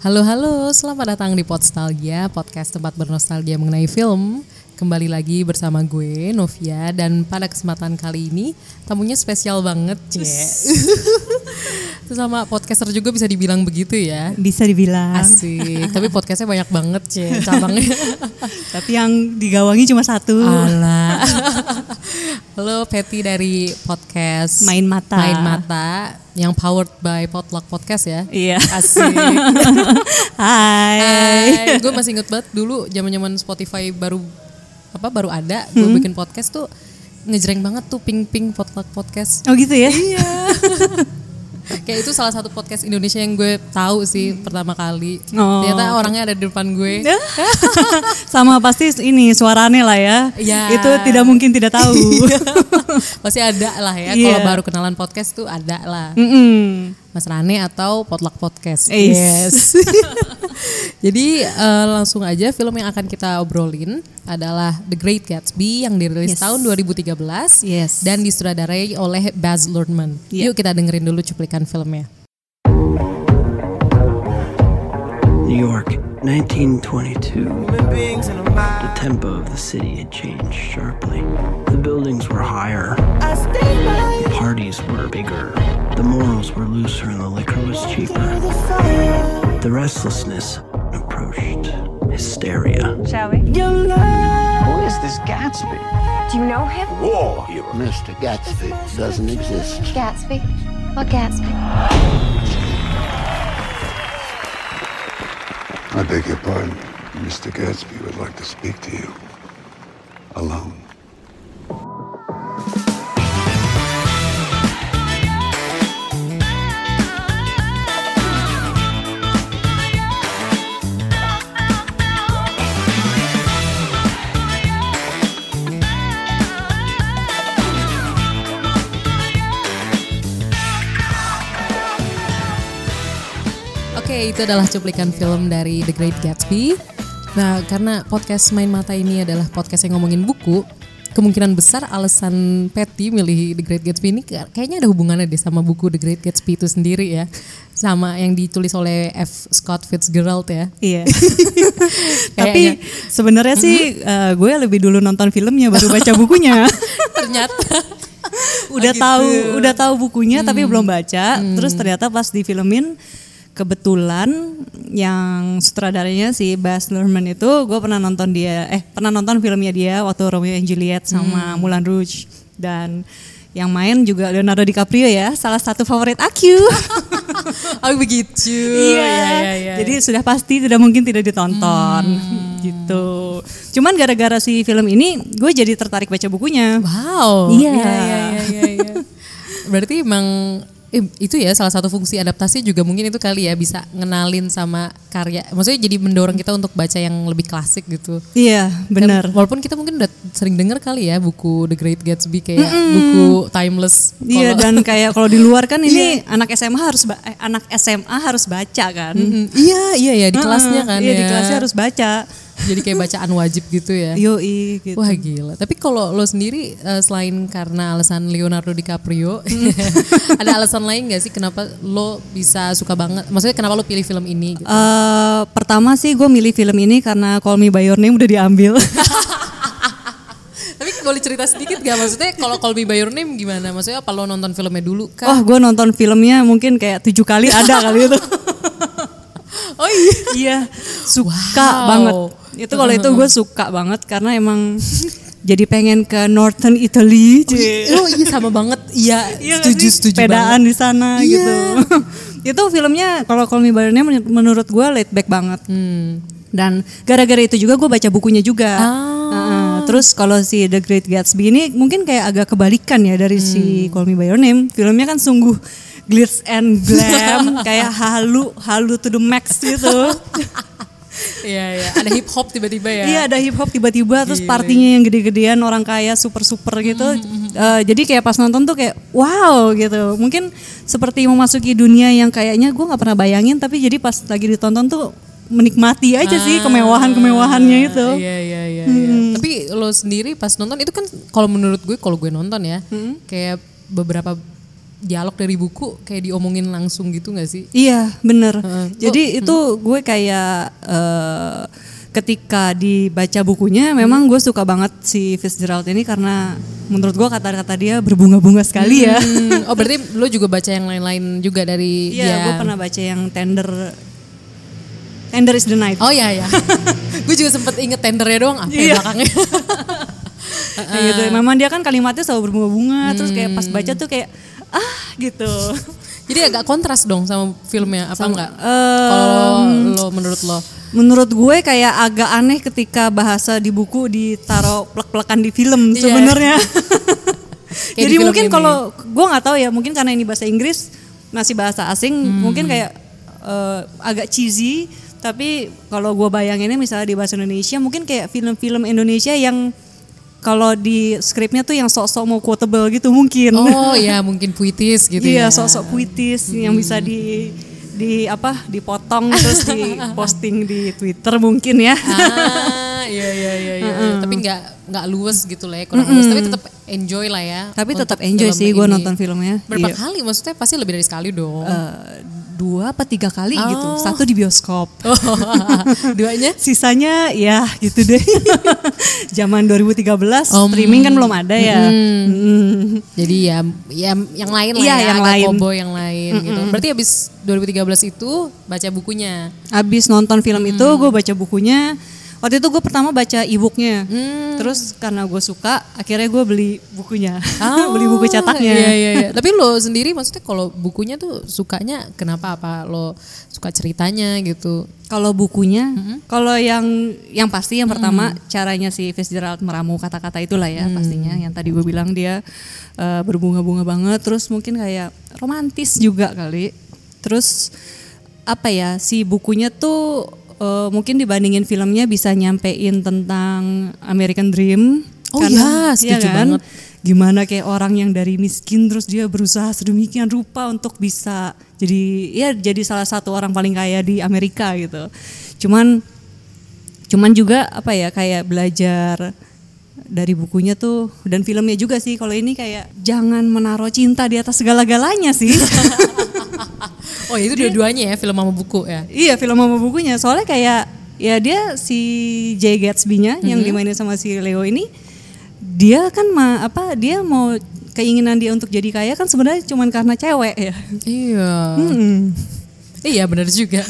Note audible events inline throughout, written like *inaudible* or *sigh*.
Halo halo, selamat datang di Podstalgia, podcast tempat bernostalgia mengenai film. Kembali lagi bersama gue, Novia, dan pada kesempatan kali ini tamunya spesial banget, Cie. Sesama *laughs* podcaster juga bisa dibilang begitu ya. Bisa dibilang. Asik, tapi podcastnya banyak banget, Cie, *laughs* cabangnya. Tapi yang digawangi cuma satu. Alah. *laughs* Halo Patty dari podcast Main Mata. Main Mata yang powered by Potluck Podcast ya. Iya. Asik. Hai. Hai, gue masih inget banget dulu zaman-zaman Spotify baru apa baru ada, gue bikin podcast tuh ngejreng banget tuh ping ping potluck podcast. Oh gitu ya? Iya. *laughs* Kayak itu salah satu podcast Indonesia yang gue tahu sih pertama kali. Oh. Ternyata orangnya ada di depan gue. *laughs* Sama pasti ini suaranya lah ya. Iya. Itu tidak mungkin tidak tahu. *laughs* Pasti ada lah ya. Iya. Kalau baru kenalan podcast tuh ada lah. Mm-mm. Mas Rane atau Potluck Podcast. Is. Yes. *laughs* Jadi eh, langsung aja film yang akan kita obrolin adalah The Great Gatsby yang dirilis Yes. tahun 2013 Yes. dan disutradarai oleh Baz Luhrmann. Yeah. Yuk kita dengerin dulu cuplikan filmnya. New York, 1922. The tempo of the city had changed sharply. The buildings were higher. The parties were bigger. The morals were looser and the liquor was cheaper. The restlessness approached hysteria. Shall we? Who is this Gatsby? Do you know him? War hero. Mr. Gatsby doesn't exist. Gatsby? What Gatsby? I beg your pardon. Mr. Gatsby would like to speak to you. Alone. Itu adalah cuplikan film dari The Great Gatsby. Nah, karena podcast Main Mata ini adalah podcast yang ngomongin buku, kemungkinan besar alasan Patty milih The Great Gatsby ini kayak- kayaknya ada hubungannya deh sama buku The Great Gatsby itu sendiri ya. Sama yang ditulis oleh F. Scott Fitzgerald ya. Iya. *laughs* Tapi sebenarnya sih eh, gue lebih dulu nonton filmnya baru baca bukunya. *laughs* ternyata udah gitu. tahu udah tahu bukunya tapi belum baca. Terus ternyata pas difilmin kebetulan yang sutradaranya si Baz Luhrmann itu gue pernah nonton dia eh pernah nonton filmnya dia waktu Romeo and Juliet sama Moulin Rouge dan yang main juga Leonardo DiCaprio ya salah satu favorit aku. *laughs* oh begitu. Iya. iya, iya. Jadi sudah pasti tidak mungkin tidak ditonton gitu. Cuman gara-gara si film ini gue jadi tertarik baca bukunya. Wow. Iya. Iya, iya, iya, iya. *laughs* Berarti emang itu ya salah satu fungsi adaptasi juga mungkin itu kali ya bisa ngenalin sama karya. Maksudnya jadi mendorong kita untuk baca yang lebih klasik gitu. Iya, benar. Dan walaupun kita mungkin udah sering denger kali ya buku The Great Gatsby kayak buku timeless. Iya Kalau- dan kayak kalau di luar kan *laughs* ini anak SMA harus eh, anak SMA harus baca kan. Mm, iya iya ya di kelasnya kan Iya ya. di kelasnya harus baca. Jadi kayak bacaan wajib gitu ya. Yoi gitu. Wah gila. Tapi kalau lo sendiri eh, selain karena alasan Leonardo DiCaprio, *laughs* ada alasan lain gak sih kenapa lo bisa suka banget? Maksudnya kenapa lo pilih film ini? Gitu? Eh, pertama sih gue milih film ini karena Call Me By Your Name udah diambil. *laughs* Tapi boleh cerita sedikit gak? Maksudnya kalau Call Me By Your Name gimana? Maksudnya apa lo nonton filmnya dulu Wah kah? gue nonton filmnya mungkin kayak tujuh kali ada kali itu. *laughs* Oh iya. Iya, suka Wow. banget. Itu kalau itu gue suka banget karena emang *laughs* jadi pengen ke Northern Italy. Cie. Oh iya sama banget. Iya, Iya setuju sih? setuju banget. di sana Iya. gitu. *laughs* itu filmnya kalau Call Me By Your Name men- menurut gue laid back banget. Hmm. Dan gara-gara itu juga gue baca bukunya juga. Ah. Terus kalau si The Great Gatsby ini mungkin kayak agak kebalikan ya dari si Hmm. Call Me By Your Name. Filmnya kan sungguh glitz and glam, *laughs* kayak halu halu to the max gitu. Iya iya. Ada hip hop tiba-tiba ya. Iya ada hip hop tiba-tiba terus partinya yang gede-gedean orang kaya super-super gitu. Mm-hmm, Eh, jadi kayak pas nonton tuh kayak wow gitu. Mungkin seperti memasuki dunia yang kayaknya gue nggak pernah bayangin tapi jadi pas lagi ditonton tuh menikmati aja sih kemewahan-kemewahannya itu. Ah, Iya iya iya. iya. Tapi lo sendiri pas nonton itu kan kalau menurut gue kalau gue nonton ya kayak beberapa dialog dari buku kayak diomongin langsung gitu gak sih? Iya bener. Heeh. Jadi itu gue kayak eh, ketika dibaca bukunya, memang gue suka banget si Fitzgerald ini karena menurut gue kata-kata dia berbunga-bunga sekali ya. Hmm, *laughs* oh berarti lo juga baca yang lain-lain juga dari Iya, dia? gue pernah baca yang Tender Tender is the Night. Oh iya ya. *laughs* gue juga sempet inget tendernya doang apa ya Iya. belakangnya. *laughs* Kayak gitu. Memang dia kan kalimatnya selalu berbunga-bunga, terus kayak pas baca tuh kayak ah gitu. Jadi agak kontras dong sama filmnya apa Sama- enggak? Em, Kalau lo menurut lo? Menurut gue kayak agak aneh ketika bahasa di buku ditaruh plek-plekan di film Iya. sebenarnya. *laughs* *laughs* Di Jadi film mungkin kalau gue nggak tahu ya, mungkin karena ini bahasa Inggris masih bahasa asing, Hmm. mungkin kayak eh, agak cheesy. Tapi kalau gue bayanginnya misalnya di bahasa Indonesia, mungkin kayak film-film Indonesia yang kalau di skripnya tuh yang sok-sok mau quotable gitu mungkin. Oh ya *laughs* mungkin puitis gitu ya. iya, sok-sok puitis yang bisa di di apa dipotong terus *laughs* di posting di Twitter mungkin ya. Ah, iya iya iya iya. *laughs* Nggak nggak luwes gitu lah ya, kurang luwes. Tapi tetap enjoy lah ya. Tapi tetap enjoy sih gue nonton filmnya. Berapa Iya. kali? Maksudnya pasti lebih dari sekali dong. Eh, dua apa tiga kali gitu. Oh. Satu di bioskop. *laughs* Oh, duanya? Sisanya ya gitu deh. *laughs* Zaman 2013 Om. streaming kan belum ada ya. Mm. Jadi ya, ya yang lain lah Iya, ya, yang lain. cowboy yang lain gitu. Berarti habis 2013 itu baca bukunya. Abis nonton film itu gue baca bukunya. Waktu itu gue pertama baca e-booknya. Hmm. Terus karena gue suka, akhirnya gue beli bukunya. *laughs* Oh, beli buku cetaknya. Iya iya iya. Tapi lo sendiri maksudnya kalau bukunya tuh sukanya kenapa apa lo suka ceritanya gitu? Kalau bukunya, kalau yang yang pasti yang pertama caranya si Fitzgerald meramu kata-kata itulah ya pastinya. Yang tadi gue bilang dia eh, berbunga-bunga banget, terus mungkin kayak romantis juga kali. Terus apa ya si bukunya tuh eh, mungkin dibandingin filmnya bisa nyampein tentang American Dream. Oh iya, setuju banget. Gimana kayak orang yang dari miskin terus dia berusaha sedemikian rupa untuk bisa jadi ya jadi salah satu orang paling kaya di Amerika gitu. Cuman cuman juga apa ya kayak belajar dari bukunya tuh dan filmnya juga sih kalau ini kayak jangan menaruh cinta di atas segala-galanya sih. *laughs* Oh itu dua-duanya ya film sama buku ya. iya film sama bukunya soalnya kayak ya dia si Jay Gatsby-nya yang dimainin sama si Leo ini dia kan ma apa dia mau keinginan dia untuk jadi kaya kan sebenarnya cuman karena cewek ya. Iya. Hmm. Iya benar juga.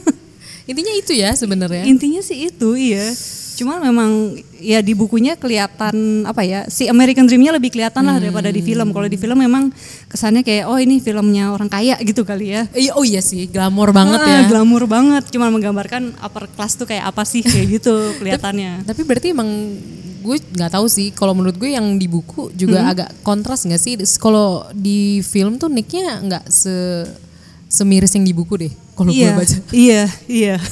*laughs* Intinya itu ya sebenarnya. Intinya sih itu iya. Cuman memang ya di bukunya kelihatan apa ya si American Dream-nya lebih kelihatan lah daripada di film. Kalau di film memang kesannya kayak oh ini filmnya orang kaya gitu kali ya. Iya, oh iya sih, glamor banget Ah, ya. Glamor banget. Cuman menggambarkan upper class tuh kayak apa sih kayak gitu *laughs* kelihatannya. Tapi berarti emang gue nggak tahu sih. Kalau menurut gue yang di buku juga Hmm. agak kontras nggak sih? Kalau di film tuh nicknya nggak se semiris yang di buku deh. Kalau gue iya, baca. iya, iya. *laughs*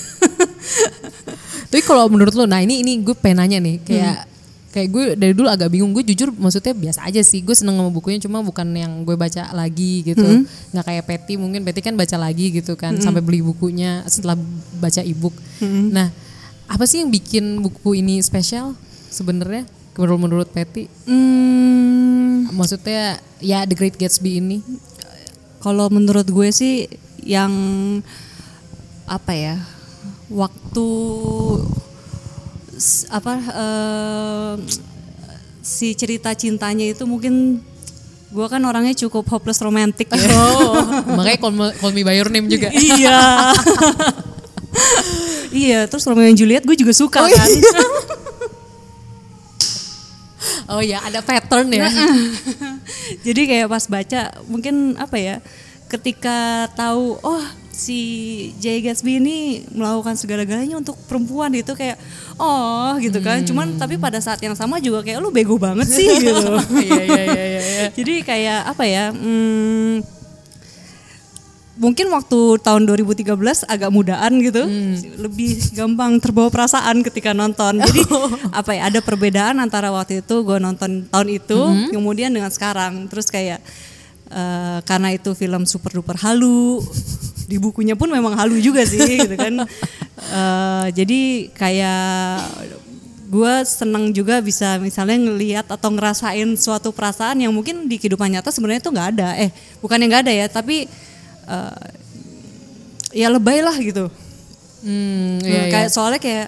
Tapi kalau menurut lo, nah ini ini gue pengen nanya nih, kayak Hmm. kayak gue dari dulu agak bingung. Gue jujur maksudnya biasa aja sih. Gue seneng sama bukunya, cuma bukan yang gue baca lagi gitu. Hmm. Nggak kayak Patty, mungkin Patty kan baca lagi gitu kan, sampai beli bukunya setelah baca ebook. Hmm. Nah, apa sih yang bikin buku ini spesial sebenarnya? Menurut menurut Patty, Hmm, maksudnya ya The Great Gatsby ini. kalau menurut gue sih yang apa ya waktu apa eh, si cerita cintanya itu mungkin gue kan orangnya cukup hopeless romantic ya. Oh, *laughs* makanya call me, call me by your name juga. iya. *laughs* iya, terus Romeo and Juliet gue juga suka kan. *laughs* Oh ya, ada pattern ya. Jadi kayak pas baca mungkin apa ya ketika tahu oh si Jay Gatsby ini melakukan segala-galanya untuk perempuan itu kayak oh gitu kan. Cuman tapi pada saat yang sama juga kayak lu bego banget sih gitu. *laughs* Iya iya iya. Jadi kayak apa ya? hmm, mungkin waktu tahun 2013 agak mudaan gitu, lebih gampang terbawa perasaan ketika nonton. Jadi *laughs* apa ya? Ada perbedaan antara waktu itu gue nonton tahun itu, kemudian dengan sekarang. Terus kayak eh, karena itu film super duper halu, di bukunya pun memang halu juga sih, *laughs* gitu kan. Eh, jadi kayak gue seneng juga bisa misalnya ngelihat atau ngerasain suatu perasaan yang mungkin di kehidupan nyata sebenarnya itu nggak ada eh bukan yang nggak ada ya tapi eh, ya lebay lah gitu Hmm, Hmm, iya, iya. kayak soalnya kayak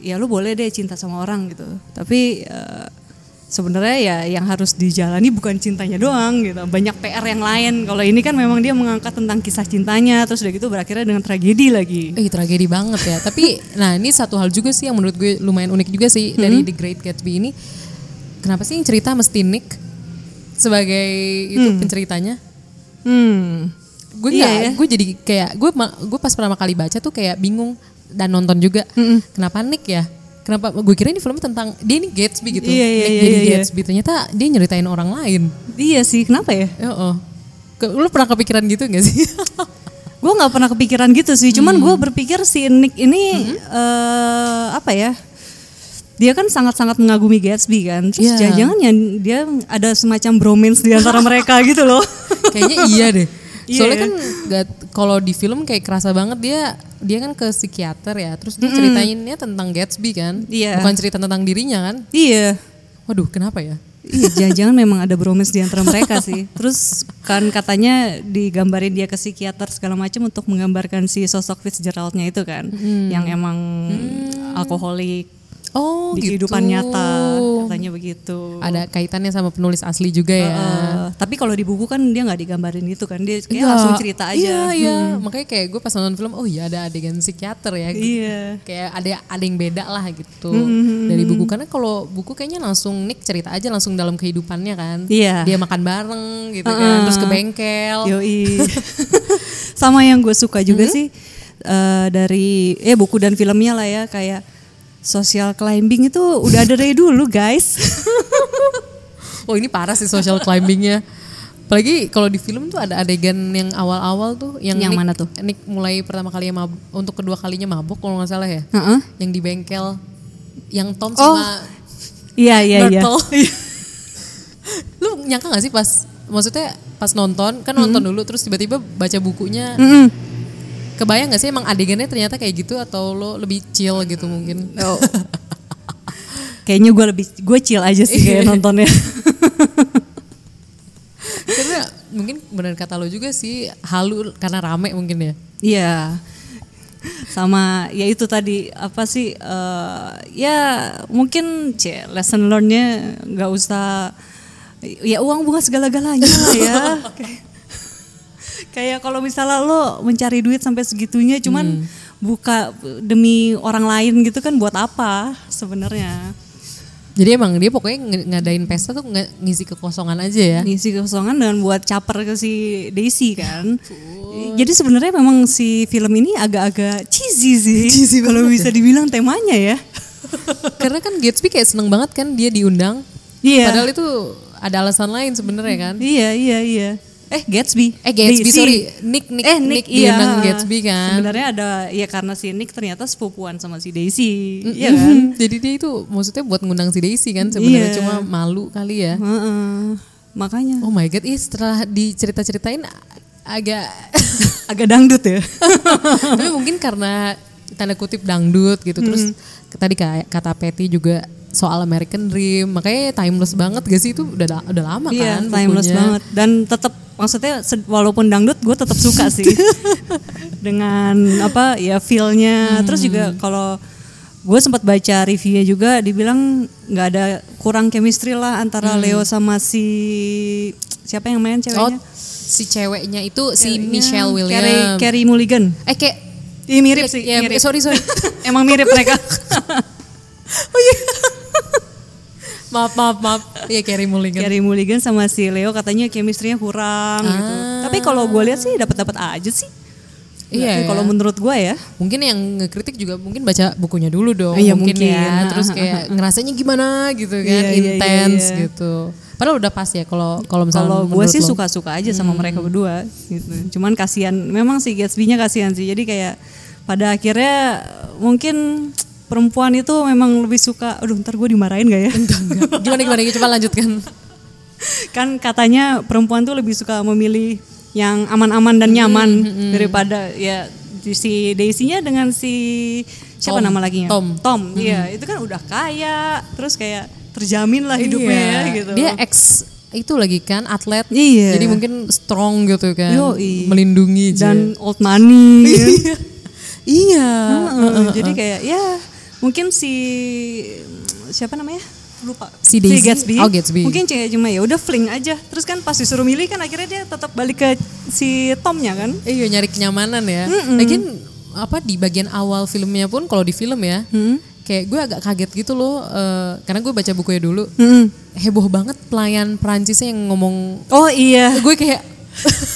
ya lu boleh deh cinta sama orang gitu tapi eh, sebenarnya ya yang harus dijalani bukan cintanya doang gitu banyak PR yang lain kalau ini kan memang dia mengangkat tentang kisah cintanya terus udah gitu berakhirnya dengan tragedi lagi Eh tragedi banget ya. Tapi nah ini satu hal juga sih yang menurut gue lumayan unik juga sih Hmm. dari The Great Gatsby ini. Kenapa sih yang cerita mesti Nick sebagai itu penceritanya? hmm Gue Iya ya. gue jadi kayak gue gue pas pertama kali baca tuh kayak bingung dan nonton juga. Kenapa Nick ya? Kenapa gue kira ini film tentang dia ini Gatsby gitu. Iya, iya, Nick iya, jadi iya, iya. Gatsby ternyata dia nyeritain orang lain. iya sih kenapa ya oh. Lu pernah kepikiran gitu gak sih? *laughs* gue nggak pernah kepikiran gitu sih cuman gue berpikir si Nick ini eh, apa ya dia kan sangat-sangat mengagumi Gatsby kan terus Iya. jangan-jangan ya dia ada semacam bromance di antara mereka gitu loh *laughs* Kayaknya iya deh. Iya Soalnya ya. kan kalau di film kayak kerasa banget dia dia kan ke psikiater ya. Terus dia ceritainnya tentang Gatsby kan. Iya. Bukan cerita tentang dirinya kan. iya Waduh, kenapa ya? Iya, jangan-jangan memang ada bromance di antara mereka sih. Terus kan katanya digambarin dia ke psikiater segala macam untuk menggambarkan si sosok Fitzgeraldnya itu kan, yang emang alkoholik Oh, di gitu. kehidupan nyata, katanya begitu. Ada kaitannya sama penulis asli juga ya. Eh, tapi kalau di buku kan dia nggak digambarin itu kan, dia kayak Enggak. langsung cerita aja. Iya, iya. Makanya kayak gue pas nonton film, oh iya ada adegan psikiater ya. Iya. Kayak ada ada yang beda lah gitu dari buku karena kalau buku kayaknya langsung Nick cerita aja langsung dalam kehidupannya kan. Iya. Dia makan bareng gitu kan, terus ke bengkel. Yoi. *laughs* Sama yang gue suka juga sih eh, dari eh buku dan filmnya lah ya kayak social climbing itu udah ada dari dulu guys. *laughs* Oh ini parah sih social climbingnya. Apalagi kalau di film tuh ada adegan yang awal-awal tuh yang, Yang Nick- mana tuh? Nick mulai pertama kali mabuk, untuk kedua kalinya mabuk kalau nggak salah ya. Heeh. Yang di bengkel, yang Tom Oh, sama Iya iya iya. Myrtle. *laughs* Lu nyangka gak sih pas maksudnya pas nonton kan nonton dulu terus tiba-tiba baca bukunya. Kebayang gak sih emang adegannya ternyata kayak gitu atau lo lebih chill gitu mungkin? Oh. *laughs* Kayaknya gue lebih gue chill aja sih kayak *laughs* nontonnya. Karena mungkin benar kata lo juga sih halu karena rame mungkin ya. Iya. Sama ya itu tadi apa sih eh, ya mungkin c lesson learnnya nggak usah ya uang bukan segala-galanya lah ya. *laughs* Kayak- kalau misalnya lo mencari duit sampai segitunya cuman buka demi orang lain gitu kan buat apa sebenarnya? Jadi emang dia pokoknya ng- ngadain pesta tuh nge- ngisi kekosongan aja ya. ngisi kosongan dan buat caper ke si Daisy kan. Jadi sebenarnya memang si film ini agak-agak cheesy sih. kalau bisa dibilang temanya ya. *laughs* Karena kan Gatsby kayak seneng banget kan dia diundang. Iya. Padahal itu ada alasan lain sebenarnya kan. Iya iya iya. Eh Gatsby. Eh Gatsby sorry, Nick Nick eh Nick, Nick, iya. Gatsby kan. Sebenarnya ada ya karena si Nick ternyata sepupuan sama si Daisy. Iya kan? Mm, *laughs* Jadi dia itu maksudnya buat ngundang si Daisy kan sebenarnya Iya. cuma malu kali ya. Heeh. Makanya Oh my god, ih setelah dicerita-ceritain agak *laughs* agak dangdut ya. *laughs* tapi mungkin karena tanda kutip dangdut gitu terus tadi kayak kata Patty juga soal American Dream makanya timeless banget gak sih itu udah da- udah lama Iya, kan timeless bukunya. banget. Dan tetap maksudnya walaupun dangdut gue tetap suka *laughs* sih dengan apa ya feelnya. Terus juga kalau gue sempat baca reviewnya juga dibilang nggak ada kurang chemistry lah antara Leo sama si siapa yang main Oh, ceweknya? si ceweknya itu si Ceweknya Michelle Williams. Carey, Carey Mulligan. Eh kayak Iya mirip sih. ya, mirip. sorry sorry. *laughs* Emang mirip mereka. *laughs* *laughs* maaf maaf maaf. Iya Carey Mulligan. Carey Mulligan sama si Leo katanya chemistry-nya kurang gitu. Ah. Tapi kalau gue lihat sih dapat-dapat aja sih. Iya, Ya, Kalau ya. menurut gue ya. Mungkin yang ngekritik juga mungkin baca bukunya dulu dong, Iya, mungkin, mungkin. ya. Terus kayak *laughs* ngerasanya gimana gitu kan, Iya, iya, iya, intens iya. gitu. Padahal udah pas ya kalau kalau misalnya Kalau gue sih suka-suka aja sama mereka berdua gitu. Cuman kasihan, memang si Gatsby-nya kasihan sih. Jadi kayak pada akhirnya mungkin perempuan itu memang lebih suka, aduh ntar gue dimarahin gak ya? *laughs* gimana gimana coba lanjutkan. kan katanya perempuan tuh lebih suka memilih yang aman-aman dan nyaman daripada ya si Daisy-nya dengan si siapa Tom. nama lagi Tom. Tom, iya itu kan udah kaya, terus kayak terjamin lah hidupnya Iya. ya gitu. Dia ex itu lagi kan atlet. Iya. Jadi mungkin strong gitu kan. Yoi. Melindungi aja. dan old money. kan. *laughs* iya. Heeh, jadi kayak ya mungkin si siapa namanya? Lupa. Si Daisy? Gatsby. Oh, Gatsby. Mungkin kayak cuma ya udah fling aja. Terus kan pas disuruh milih kan akhirnya dia tetap balik ke si Tomnya kan. Iya nyari kenyamanan ya. Lagian apa di bagian awal filmnya pun kalau di film ya, kayak gue agak kaget gitu loh, eh, karena gue baca bukunya dulu, heboh banget pelayan Perancisnya yang ngomong, Oh iya. gue kayak,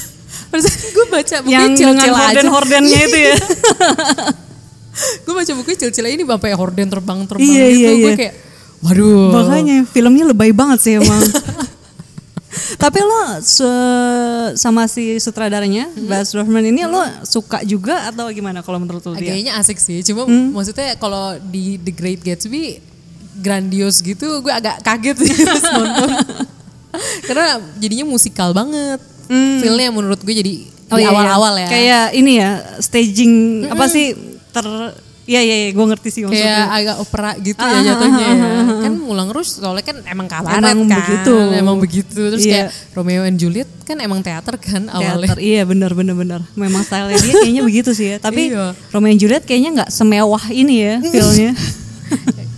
*laughs* gue baca bukunya Yang dengan horden-hordennya itu ya. *laughs* gue baca bukunya cil-cil aja ini sampai horden terbang-terbang Iya, gitu, iya, gue iya. kayak, waduh. Makanya filmnya lebay banget sih emang. *laughs* Tapi lo sama si sutradaranya, Baz Luhrmann ini lo suka juga atau gimana kalau menurut lo dia? Kayaknya asik sih, cuma maksudnya kalau di The Great Gatsby grandios gitu, gue agak kaget sih pas *laughs* nonton. Karena jadinya musikal banget. Feelnya menurut gue jadi Oh, di iya, iya. awal-awal ya. Kayak ini ya, staging apa sih ter Iya iya iya, gue ngerti sih maksudnya. kayak agak opera gitu Ah, ya ah, jatuhnya ah, ya. ah, ah. Kan Mulang Rouge soalnya kan emang kabaret Emang kan. begitu. Emang begitu. Terus Iya. kayak Romeo and Juliet kan emang teater kan awalnya. Teater, iya benar benar benar. Memang style dia kayaknya *laughs* begitu sih ya. Tapi Iya. Romeo and Juliet kayaknya nggak semewah ini ya *laughs* filmnya.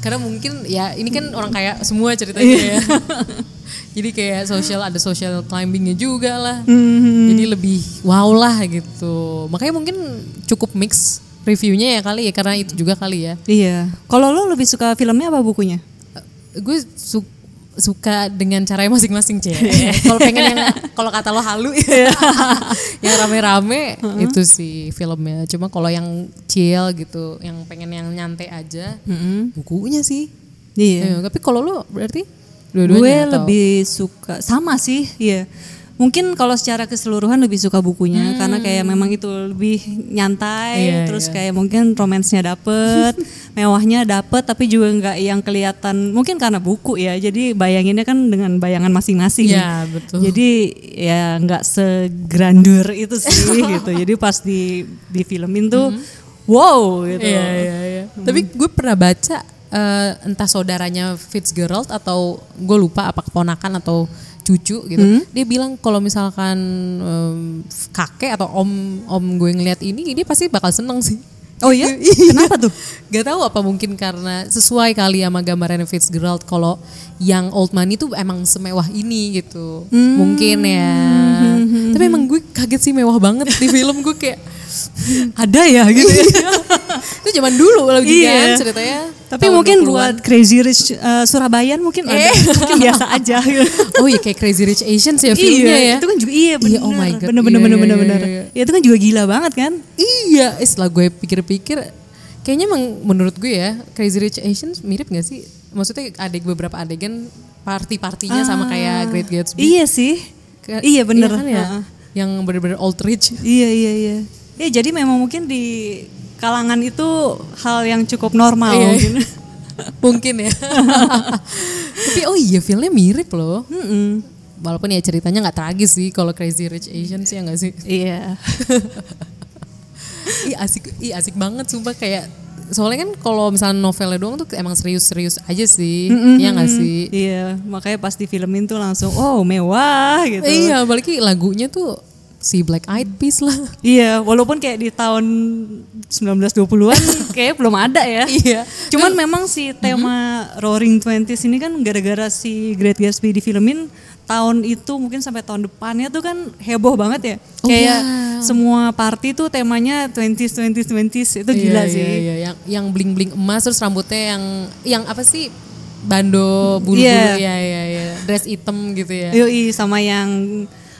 Karena mungkin ya ini kan orang kaya semua ceritanya ya. *laughs* Jadi kayak social ada social climbingnya juga lah. Jadi lebih wow lah gitu. Makanya mungkin cukup mix reviewnya ya kali ya karena itu juga kali ya. iya. Kalau lo lebih suka filmnya apa bukunya? Gue su- suka dengan caranya masing-masing cek. *laughs* kalau pengen yang *laughs* kalau kata lo halu ya, *laughs* yang rame-rame itu sih filmnya. Cuma kalau yang chill gitu, yang pengen yang nyantai aja, bukunya sih. Iya. Eh, tapi kalau lo berarti Gue dua-duanya atau- lebih suka sama sih, iya. Mungkin kalau secara keseluruhan lebih suka bukunya karena kayak memang itu lebih nyantai, Hmm. Iya, terus iya. kayak mungkin romansnya dapet, *laughs* mewahnya dapet, tapi juga nggak yang kelihatan. Mungkin karena buku ya, jadi bayanginnya kan dengan bayangan masing-masing. Iya, betul. Jadi ya nggak segrandur itu sih *laughs* gitu. Jadi pas di di filmin tuh, wow gitu. Hmm. Iya iya iya. Tapi gue pernah baca eh, entah saudaranya Fitzgerald atau gue lupa apa keponakan atau cucu gitu. Dia bilang kalau misalkan em, kakek atau om om gue ngeliat ini dia pasti bakal seneng sih. Oh *laughs* iya? Kenapa tuh? Gak tahu apa mungkin karena sesuai kali sama gambarannya Fitzgerald kalau yang old money tuh emang semewah ini gitu. Mungkin ya. Tapi emang gue kaget sih mewah banget di film gue kayak *laughs* ada ya gitu ya. *laughs* itu zaman dulu lagi Iya. kan ceritanya. Tapi tahun mungkin 20-an. buat Crazy Rich uh, Surabayan mungkin ada, *laughs* mungkin biasa aja. Oh iya kayak Crazy Rich Asians ya filmnya ya. itu kan juga iya benar. Iya, oh my God. Bener bener Iya, bener iya, bener iya, bener. iya. Ya, itu kan juga gila banget kan? Iya, eh, setelah gue pikir-pikir, kayaknya emang menurut gue ya Crazy Rich Asians mirip gak sih? Maksudnya ada beberapa adegan party-partinya sama kayak Great Gatsby. Iya sih. Ke- iya bener. kan ya? Heeh. Yang bener-bener old rich. Iya iya iya. Ya jadi memang mungkin di kalangan itu hal yang cukup normal Iya, mungkin. *laughs* Mungkin ya. *laughs* Tapi oh iya filmnya mirip loh. Mm-mm. Walaupun ya ceritanya nggak tragis sih kalau Crazy Rich Asians ya nggak sih? Iya. *laughs* Ih asik, ih asik banget sumpah kayak soalnya kan kalau misalnya novelnya doang tuh emang serius-serius aja sih, Iya nggak sih? Iya, makanya pas di filmin tuh langsung oh mewah gitu. Iya, apalagi lagunya tuh si Black Eyed Peas lah. *laughs* Iya, walaupun kayak di tahun 1920-an *laughs* kayak belum ada ya. Iya. Cuman memang si tema Roaring Twenties ini kan gara-gara si Great Gatsby di filmin tahun itu mungkin sampai tahun depannya tuh kan heboh banget ya. Oh, kayak iya. semua party tuh temanya 20s 20s 20s itu gila Iya, sih. Iya, iya. Yang yang bling-bling emas terus rambutnya yang yang apa sih? Bando bulu-bulu Iya. ya ya ya. Dress hitam gitu ya. Yoi sama yang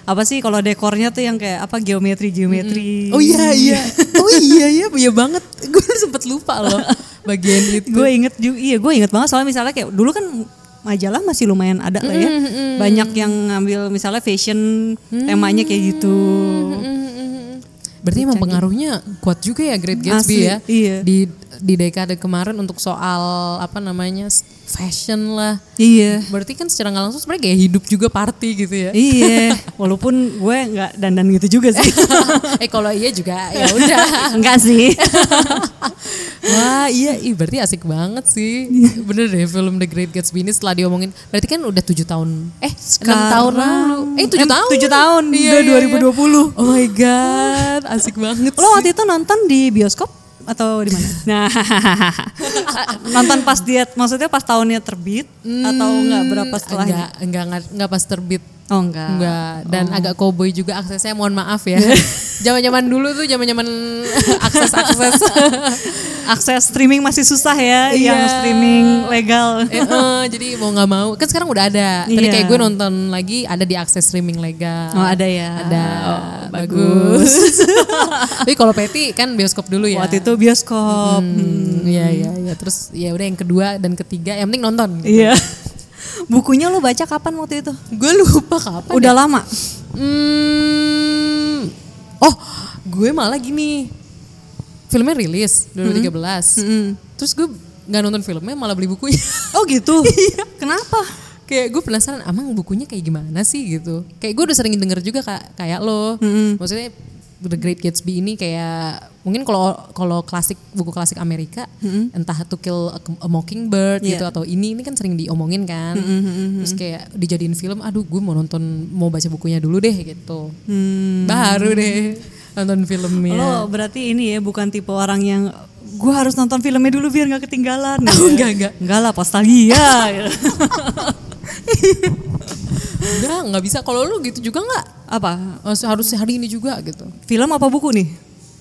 apa sih kalau dekornya tuh yang kayak apa geometri geometri. Oh iya iya. *laughs* Oh iya iya iya banget. *laughs* Gue sempet lupa loh bagian itu. gue inget juga iya gue inget banget soalnya misalnya kayak dulu kan majalah masih lumayan ada lah ya banyak yang ngambil misalnya fashion temanya kayak gitu Berarti emang pengaruhnya kuat juga ya Great Gatsby Asli, ya. iya. Di di dekade kemarin untuk soal apa namanya fashion lah. Iya. Berarti kan secara nggak langsung sebenarnya kayak hidup juga party gitu ya. Iya, *laughs* walaupun gue nggak dandan gitu juga sih. *laughs* eh kalau iya juga ya udah. *laughs* Enggak sih. Wah iya, ih, berarti asik banget sih. Bener deh film The Great Gatsby ini setelah diomongin. Berarti kan udah tujuh tahun, eh enam tahun lalu. Eh tujuh tahun. tujuh tahun, Iya, udah iya, iya. 2020. Oh my god, asik banget Lo waktu itu nonton di bioskop atau di mana? *laughs* Nah, nonton pas dia, maksudnya pas tahunnya terbit atau enggak berapa setelahnya? Enggak, enggak, enggak, enggak pas terbit. Oh enggak. Enggak, dan agak cowboy juga aksesnya mohon maaf ya. *laughs* Zaman-zaman dulu tuh zaman-zaman *laughs* akses-akses. *laughs* Akses streaming masih susah ya, Iya. yang streaming legal. Eh, eh, jadi mau nggak mau, kan sekarang udah ada. Tadi Iya. kayak gue nonton lagi ada di akses streaming legal. Oh ada ya. Ada. Oh, bagus. Tapi kalau Peti kan bioskop dulu ya. Waktu itu bioskop. Hmm, Iya iya iya. Terus ya udah yang kedua dan ketiga yang penting nonton. gitu. Iya. Bukunya lo baca kapan waktu itu? Gue lupa kapan. Udah ya. lama. Hmm, oh, gue malah gini. Filmnya rilis 2013. Terus gue nggak nonton filmnya malah beli bukunya. Oh gitu. *laughs* Kenapa? kayak gue penasaran amang bukunya kayak gimana sih gitu. Kayak gue udah sering denger juga kak, kayak lo. Maksudnya The Great Gatsby ini kayak mungkin kalau kalau klasik buku klasik Amerika entah To Kill a, a Mockingbird Iya. gitu atau ini ini kan sering diomongin kan. Terus kayak dijadiin film, aduh gue mau nonton mau baca bukunya dulu deh gitu. Baru deh nonton filmnya. Lo berarti ini ya bukan tipe orang yang gue harus nonton filmnya dulu biar nggak ketinggalan. *laughs* Oh, ya. enggak, enggak. Enggak lah nostalgia. *laughs* gitu. Enggak, nggak bisa. Kalau lu gitu juga nggak? Apa? Oh, harus hari ini juga gitu. Film apa buku nih?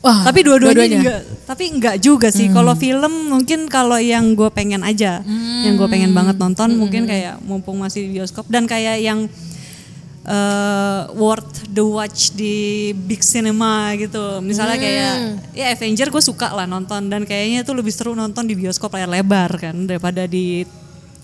Wah, tapi dua-duanya dua-duanya. enggak. Tapi enggak juga sih. Kalau film mungkin kalau yang gue pengen aja, yang gue pengen banget nonton mungkin kayak mumpung masih di bioskop dan kayak yang eh, worth the watch di big cinema gitu. Misalnya kayak ya Avenger gue suka lah nonton dan kayaknya itu lebih seru nonton di bioskop layar lebar kan daripada di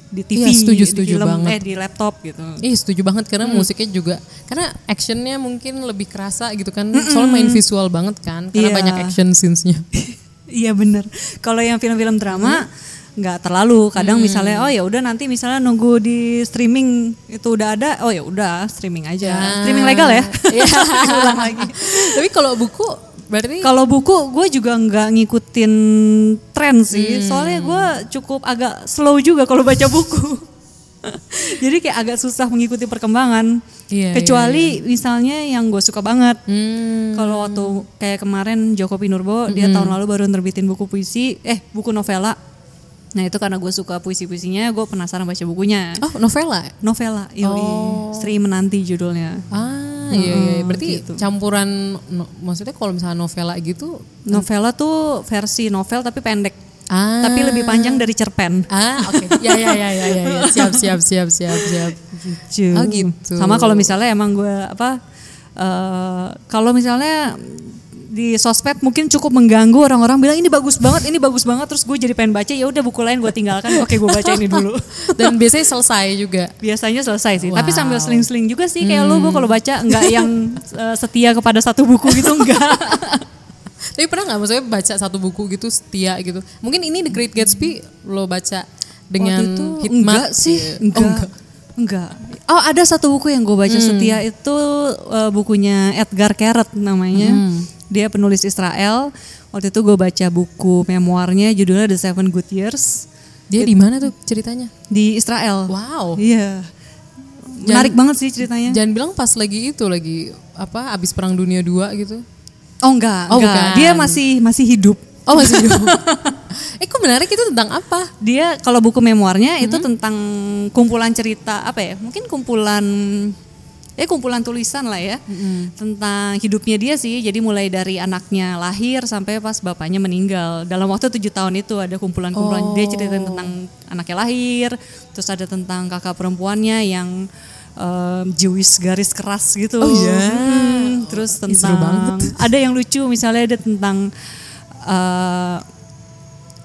di TV, Iya, setuju, di setuju film, banget. eh di laptop gitu. Ih setuju banget karena musiknya juga karena actionnya mungkin lebih kerasa gitu kan soalnya main visual banget kan karena Iya. banyak action scenes-nya. *laughs* Iya bener. Kalau yang film-film drama nggak terlalu. Kadang misalnya oh ya udah nanti misalnya nunggu di streaming itu udah ada. Oh ya udah streaming aja. Streaming legal ya. Iya. *laughs* Ulang lagi. Tapi kalau buku berarti Kalau buku gue juga nggak ngikutin tren sih. Soalnya gue cukup agak slow juga kalau baca buku. *laughs* Jadi kayak agak susah mengikuti perkembangan. Iya, Kecuali misalnya yang gue suka banget. hmm, Kalau waktu kayak kemarin Joko Pinurbo dia tahun lalu baru nerbitin buku puisi, eh buku novela. Nah itu karena gue suka puisi-puisinya, gue penasaran baca bukunya. oh novela. Novela, yoi. Sri Menanti judulnya. Ah iya, iya. berarti gitu. campuran no- maksudnya kalau misalnya novela gitu Novela tuh versi novel tapi pendek. ah Tapi lebih panjang dari cerpen. ah oke ya ya ya ya ya ya. siap siap siap siap siap Gitu. Oh, gitu. Sama kalau misalnya emang gue apa, eh, kalau misalnya di sosmed mungkin cukup mengganggu orang-orang bilang ini bagus banget, ini bagus banget, terus gue jadi pengen baca ya udah buku lain gue tinggalkan, oke gue baca ini dulu. *laughs* dan biasanya selesai juga biasanya selesai sih. Tapi Wow. sambil seling-seling juga sih kayak lu gue kalau baca nggak yang eh, setia kepada satu buku gitu enggak. *laughs* Tapi pernah nggak maksudnya baca satu buku gitu setia gitu? Mungkin ini The Great Gatsby lo baca dengan Waktu itu hikmat enggak sih, enggak. Oh, enggak. Enggak. Oh, ada satu buku yang gue baca setia itu eh, bukunya Edgar Keret namanya. Dia penulis Israel. Waktu itu gue baca buku memoirnya judulnya The Seven Good Years Dia di mana tuh ceritanya? di Israel. Wow. Iya. Menarik banget sih ceritanya. Jangan bilang pas lagi itu lagi apa abis perang dunia 2 gitu. Oh enggak, Oh, enggak. bukan. Dia masih masih hidup. Oh masih hidup. *laughs* eh menarik itu tentang apa? Dia kalau buku memoirnya itu Mm-hmm. tentang kumpulan cerita apa ya? Mungkin kumpulan eh kumpulan tulisan lah ya Mm-hmm. tentang hidupnya dia sih. Jadi mulai dari anaknya lahir sampai pas bapaknya meninggal. Dalam waktu tujuh tahun itu ada kumpulan-kumpulan dia ceritain tentang anaknya lahir, terus ada tentang kakak perempuannya yang em, Jewish garis keras gitu. Oh, iya. Hmm, terus tentang ada yang lucu misalnya ada tentang eh,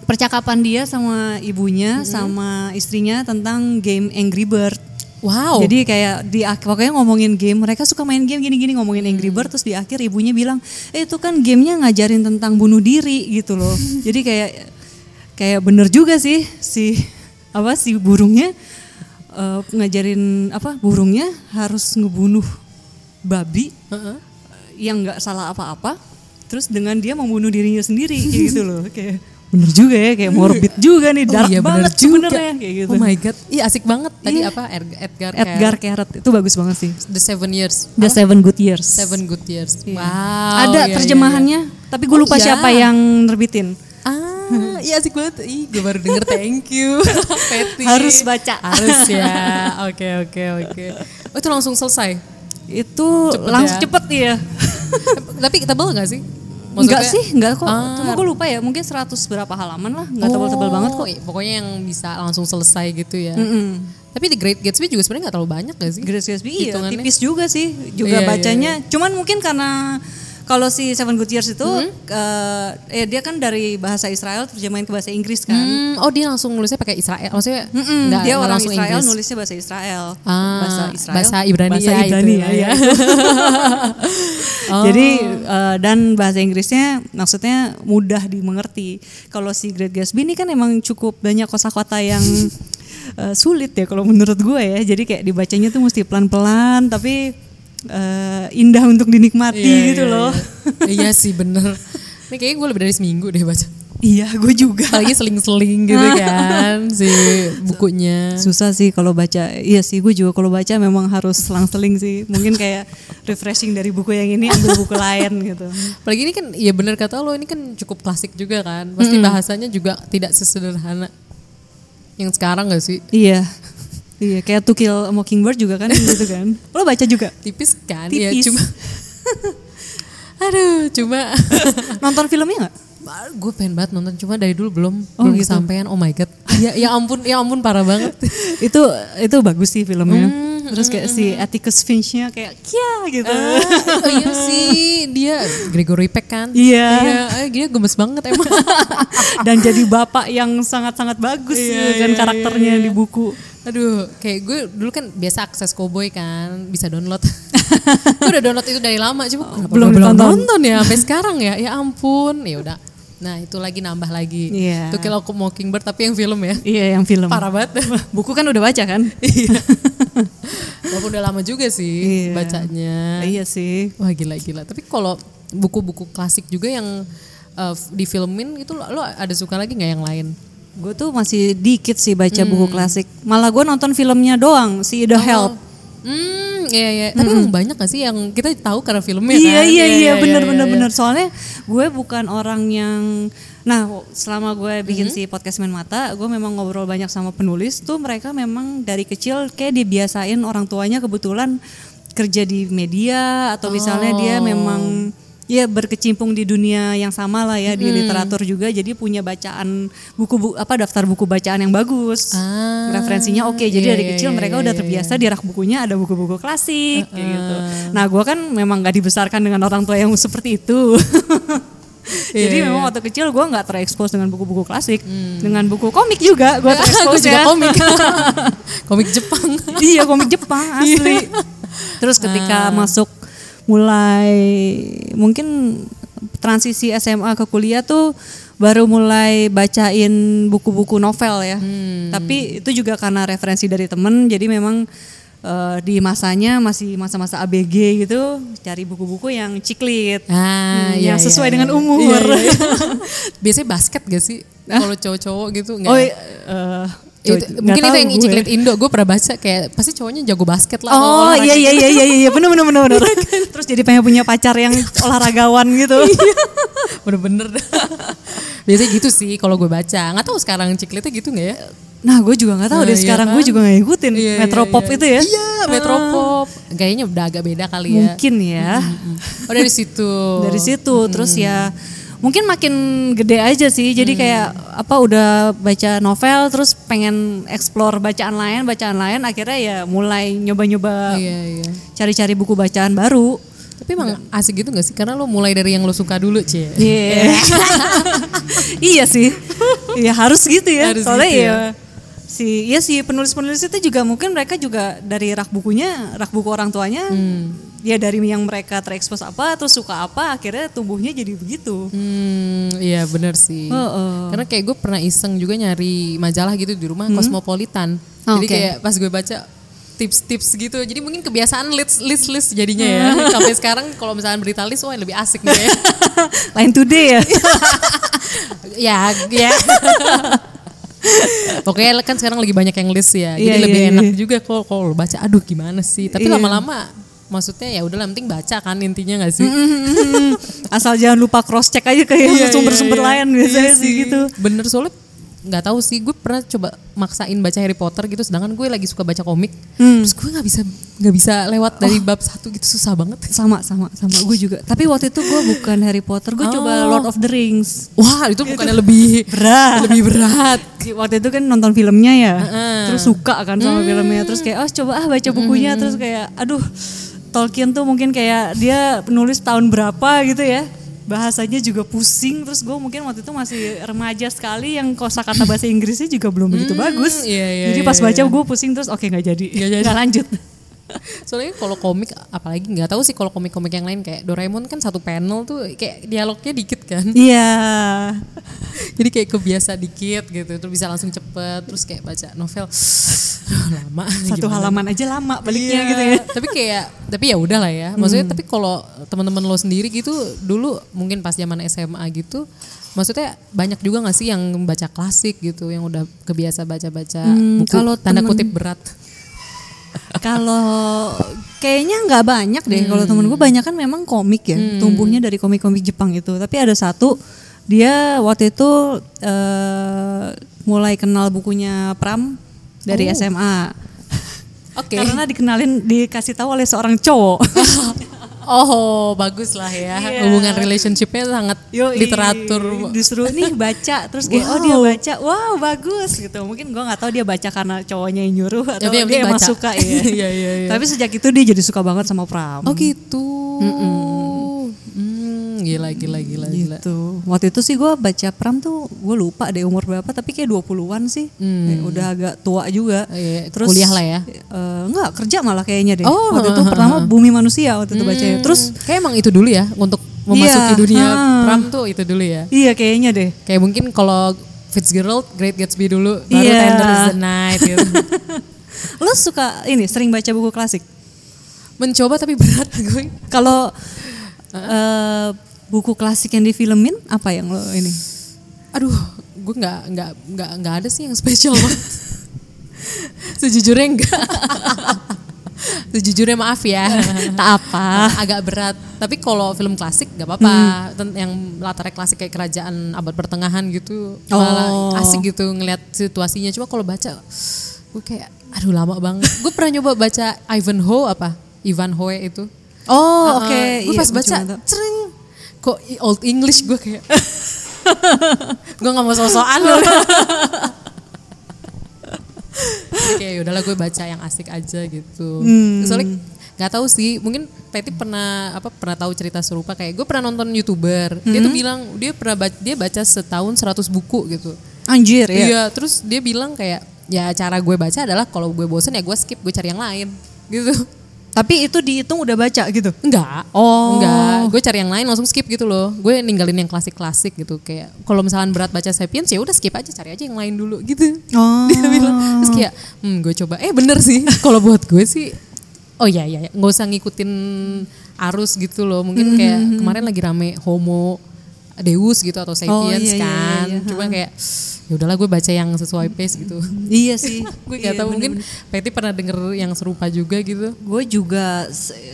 percakapan dia sama ibunya sama istrinya tentang game Angry Bird. Wow. Jadi kayak di pokoknya ngomongin game, mereka suka main game gini-gini ngomongin Angry Bird terus di akhir ibunya bilang, "Eh itu kan gamenya ngajarin tentang bunuh diri gitu loh." *laughs* Jadi kayak kayak bener juga sih si apa si burungnya eh, ngajarin apa burungnya harus ngebunuh babi Heeh. yang nggak salah apa-apa terus dengan dia membunuh dirinya sendiri kayak *laughs* gitu loh kayak bener juga ya kayak morbid juga nih dark oh iya bener banget juga. sebenarnya kayak gitu Oh my god. Iya asik banget. Tadi Iya. apa Edgar Edgar, Edgar Carrot itu bagus banget sih The Seven Years. The Seven Good Years Seven Good Years. Iya. Wow. ada iya, iya, terjemahannya tapi gue Oh, lupa iya. siapa yang nerbitin Ah, iya asik banget. Ih, gue baru denger thank you. *laughs* Harus baca. Harus ya. *laughs* Oke, oke, oke. Oh, itu langsung selesai. itu Cepet langsung ya. cepet ya *laughs* Tapi tebel gak sih? Enggak sih, enggak kok. Ah. Cuma gue lupa ya, mungkin 100 berapa halaman lah, enggak tebal-tebal banget kok. Oh, iya, Pokoknya yang bisa langsung selesai gitu ya. Tapi The Great Gatsby juga sebenarnya gak terlalu banyak gak sih? Grace Gatsby iya, tipis juga sih, juga Iya, iya, bacanya. Cuman mungkin karena kalau si Seven Good Years itu, Hmm? eh, eh, dia kan dari bahasa Israel terjemahin ke bahasa Inggris kan. Hmm, oh dia langsung nulisnya pakai Israel. Maksudnya Mm-mm, nggak- dia orang langsung Israel Inggris. nulisnya bahasa Israel. Ah, bahasa Israel. bahasa Ibrani Bahasa ya, Ibrani itu. ya, *laughs* ya. Oh. Jadi eh, dan bahasa Inggrisnya maksudnya mudah dimengerti. Kalau si Great Gatsby ini kan emang cukup banyak kosakata yang *laughs* eh, sulit ya kalau menurut gue ya. Jadi kayak dibacanya tuh mesti pelan-pelan tapi eh, indah untuk dinikmati Iya, gitu iya, loh. iya. iya sih bener. Ini kayaknya gue lebih dari seminggu deh baca. iya, gue juga. Apalagi seling-seling gitu *laughs* kan si bukunya. Susah sih kalau baca. Iya sih, gue juga kalau baca memang harus selang-seling sih. Mungkin kayak refreshing dari buku yang ini ambil buku lain gitu. Apalagi ini kan ya bener kata lo ini kan cukup klasik juga kan. Pasti bahasanya juga tidak sesederhana yang sekarang gak sih? Iya. Iya, kayak To Kill a Mockingbird juga kan gitu kan. *laughs* Lo baca juga? Tipis kan? Ya Tipis. cuma *laughs* Aduh, cuma *laughs* Nonton filmnya gak? Gue pengen banget nonton cuma dari dulu belum Oh, belum gitu. kesampaian. Oh my god. *laughs* Ya ya ampun, ya ampun parah banget. *laughs* itu itu bagus sih filmnya. Terus kayak si Atticus Finch-nya kayak kia gitu. oh iya *laughs* sih, dia Gregory Peck kan? Iya. Iya, eh, dia gemes banget emang. Dan jadi bapak yang sangat-sangat bagus Iya, kan iya, karakternya iya, iya. di buku. Aduh, kayak gue dulu kan biasa akses Cowboy kan, bisa download. gue udah download itu dari lama, cuma kenapa belum ditonton? nonton ya sampai sekarang ya. Ya ampun, ya udah. Nah itu lagi nambah lagi. Iya. Tuh Kill Mockingbird tapi yang film ya. Iya, yang film. Parah banget. *laughs* Buku kan udah baca kan? *laughs* Iya. Walaupun udah lama juga sih Iya. bacanya. iya sih. Wah gila-gila. Tapi kalau buku-buku klasik juga yang uh, difilmin itu lo, lo ada suka lagi nggak yang lain? Gue tuh masih dikit sih baca buku klasik. Malah gue nonton filmnya doang, si The Help. Hmm, iya iya. Tapi emang banyak gak sih yang kita tahu karena filmnya Iya kan? iya iya bener iya, bener iya. bener. Soalnya gue bukan orang yang Nah, selama gue bikin Mhm. si podcast Main Mata, gue memang ngobrol banyak sama penulis tuh mereka memang dari kecil kayak dibiasain orang tuanya kebetulan kerja di media atau misalnya dia Oh. memang ya berkecimpung di dunia yang sama lah ya di literatur juga jadi punya bacaan buku bu, apa daftar buku bacaan yang bagus. Ah, Referensinya oke. Jadi iya, dari iya, kecil iya, mereka iya, udah iya. terbiasa di rak bukunya ada buku-buku klasik kayak gitu. Nah, gue kan memang nggak dibesarkan dengan orang tua yang seperti itu. Jadi Iya, memang iya. waktu kecil gue nggak terekspos dengan buku-buku klasik, dengan buku komik juga gue *laughs* terekspos juga ya. komik. *laughs* komik Jepang. iya komik Jepang asli. Terus ketika masuk mulai mungkin transisi SMA ke kuliah tuh baru mulai bacain buku-buku novel ya. Tapi itu juga karena referensi dari temen, jadi memang eh, di masanya masih masa-masa ABG gitu, cari buku-buku yang ciklit. Ah, Hmm, iya, yang sesuai iya, dengan iya. umur. Iya, iya, iya. *laughs* Biasanya basket gak sih? Kalau cowok-cowok gitu nggak? Oh, iya, eh, Itu- mungkin itu yang gue. ciklit Indo gue pernah baca kayak pasti cowoknya jago basket lah. Oh iya iya gitu. iya iya iya benar benar benar benar. Terus jadi pengen punya pacar yang *laughs* olahragawan gitu. *laughs* Bener-bener. *laughs* Biasanya gitu sih kalau gue baca. Nggak tahu sekarang ciklitnya gitu nggak ya? Nah gue juga nggak tahu Nah, deh iya sekarang kan? gue juga nggak ngikutin Iya, iya, Metropop iya. itu ya. Iya, Metropop. Kayaknya udah agak beda kali ya. Mungkin ya Oh dari situ. dari situ terus ya mungkin makin gede aja sih jadi kayak apa udah baca novel terus pengen explore bacaan lain bacaan lain akhirnya ya mulai nyoba-nyoba Iya iya. cari-cari buku bacaan baru. Tapi emang asik gitu gak sih? Karena lo mulai dari yang lo suka dulu, Cie. Iya. *laughs* *laughs* iya sih. Iya harus gitu ya. Harus Soalnya gitu ya. Si ya si penulis-penulis itu juga mungkin mereka juga dari rak bukunya, rak buku orang tuanya, ya dari yang mereka terekspos apa, terus suka apa, akhirnya tumbuhnya jadi begitu. Hmm, iya bener sih. Heeh. Karena kayak gue pernah iseng juga nyari majalah gitu di rumah Cosmopolitan. Oh, Jadi kayak pas gue baca tips-tips gitu. Jadi mungkin kebiasaan list list list jadinya ya. Sampai sekarang kalau misalnya berita list wah lebih asik nih ya. *laughs* Lain today ya. *laughs* ya, ya. *laughs* Pokoknya kan sekarang lagi banyak yang list ya. Jadi Iya, lebih iya, enak iya. juga kalau kalau baca aduh gimana sih. Tapi Iya. lama-lama maksudnya ya udah penting baca kan intinya gak sih? Asal jangan lupa cross check aja kayak Iya, sumber-sumber lain biasanya sih gitu. Bener soalnya nggak tahu sih gue pernah coba maksain baca Harry Potter gitu sedangkan gue lagi suka baca komik. Hmm. terus gue nggak bisa nggak bisa lewat dari bab satu gitu susah banget. Sama sama sama gue juga. Tapi waktu itu gue bukan Harry Potter, gue coba Oh. Lord of the Rings. wah itu bukannya lebih Berat. lebih berat. Waktu itu kan nonton filmnya ya, terus suka kan sama filmnya, terus kayak oh coba ah baca bukunya, terus kayak aduh Tolkien tuh mungkin kayak dia penulis tahun berapa gitu ya, bahasanya juga pusing, terus gue mungkin waktu itu masih remaja sekali yang kosakata bahasa Inggrisnya juga belum begitu bagus, iya, iya, jadi iya, pas baca iya. gue pusing terus oke jadi, Nggak jadi. nggak lanjut. Soalnya kalau komik apalagi nggak tahu sih kalau komik-komik yang lain kayak Doraemon kan satu panel tuh kayak dialognya dikit kan Iya, *laughs* jadi kayak kebiasa dikit gitu terus bisa langsung cepet terus kayak baca novel lama *laughs* satu gimana halaman aja lama baliknya Iya, gitu ya. *laughs* Tapi kayak tapi ya udah lah ya. Maksudnya tapi kalau teman-teman lo sendiri gitu dulu mungkin pas zaman SMA gitu maksudnya banyak juga gak sih yang baca klasik gitu yang udah kebiasa baca-baca Hmm, buku kalau tanda temen- kutip berat. Kalau kayaknya nggak banyak deh. Kalau temen gue banyak kan memang komik ya, tumbuhnya dari komik-komik Jepang itu. Tapi ada satu dia waktu itu eh, mulai kenal bukunya Pram dari Oh. SMA. *laughs* Oke. Karena dikenalin dikasih tahu oleh seorang cowok. *laughs* Oh, bagus lah ya. Iya. Hubungan relationshipnya sangat Yoi, literatur. disuruh nih baca terus kayak oh dia baca wow bagus gitu mungkin gue nggak tahu dia baca karena cowoknya yang nyuruh atau Tapi dia penting emang baca. suka ya *laughs* Iya, iya, iya. tapi sejak itu dia jadi suka banget sama Pram Oh gitu. Hmm, gila gila gila gila. gitu waktu itu sih gue baca Pram tuh gue lupa deh umur berapa tapi kayak 20-an sih Kayak udah agak tua juga Hmm. Iya, kuliah lah ya. eh, enggak kerja malah kayaknya deh Oh, waktu itu pertama Bumi Manusia waktu itu bacanya terus kayak emang itu dulu ya untuk memasuki Iya, dunia ha. pram tuh itu dulu ya. iya kayaknya deh Kayak mungkin kalau Fitzgerald, Great Gatsby dulu, baru Iya. Tender is the Night gitu. *laughs* lo suka ini sering baca buku klasik Mencoba tapi berat *laughs* gue. Kalau eh, buku klasik yang difilmin apa yang lo ini? Aduh, gue nggak nggak nggak nggak ada sih yang spesial banget. *laughs* Sejujurnya enggak. *laughs* Sejujurnya maaf ya. *laughs* Tak apa. Agak berat. Tapi kalau film klasik nggak apa-apa. Ten- Yang latarnya klasik kayak kerajaan abad pertengahan gitu, malah Oh. asik gitu ngelihat situasinya. Cuma kalau baca, gue kayak, aduh lama banget. gue pernah nyoba baca Ivanhoe apa? Ivanhoe itu. Oh oke. gue Iya, pas gua baca, cering. Kok old English gue kayak. *laughs* gue gak mau sosokan loh. Jadi kayak yaudahlah gue baca yang asik aja gitu. Soalnya nggak tahu sih, mungkin Teti pernah apa pernah tahu cerita serupa kayak gue pernah nonton youtuber, dia tuh bilang dia pernah baca, dia baca setahun 100 buku gitu. Anjir ya. Iya, terus dia bilang kayak ya cara gue baca adalah kalau gue bosen ya gue skip, gue cari yang lain gitu. Tapi itu dihitung udah baca gitu. Enggak. Oh. Enggak. Gue cari yang lain langsung skip gitu loh. Gue ninggalin yang klasik-klasik gitu kayak kalau misalkan berat baca Sapiens ya udah skip aja cari aja yang lain dulu gitu. Oh. *laughs* Dia bilang terus kayak hmm gue coba eh bener sih *laughs* kalau buat gue sih oh iya iya iya. nggak usah ngikutin arus gitu loh. Mungkin kayak kemarin lagi rame Homo Deus gitu atau Sapiens iya, iya, kan. iya, iya. Cuma kayak ya udahlah gue baca yang sesuai pace gitu. *laughs* Iya sih. *laughs* gue gak tahu mungkin Peti pernah denger yang serupa juga gitu. Gue juga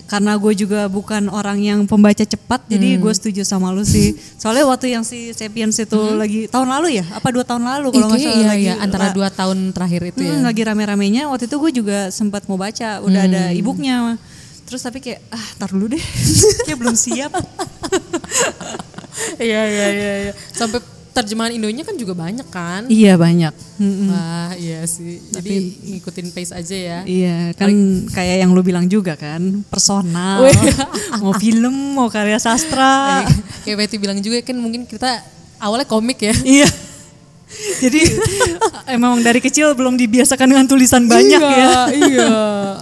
karena gue juga bukan orang yang pembaca cepat, jadi Hmm. gue setuju sama lu sih. Soalnya waktu yang si Sapiens itu lagi tahun lalu ya, apa dua tahun lalu kalau nggak salah iya, lagi iya, antara dua tahun terakhir itu ya. Hmm, lagi rame-ramenya waktu itu gue juga sempat mau baca udah ada Hmm. ebooknya terus tapi kayak ah tar dulu deh *laughs* kayak belum siap Iya iya iya. iya. Sampai terjemahan Indonya kan juga banyak kan. iya banyak Mm-mm. Wah iya sih. Jadi ngikutin pace aja ya. iya kan kayak yang lu bilang juga kan personal *laughs* mau film mau karya sastra *laughs* Kayak Betty bilang juga kan mungkin kita awalnya komik ya. *laughs* iya Jadi emang dari kecil belum dibiasakan dengan tulisan banyak iya, ya. Iya,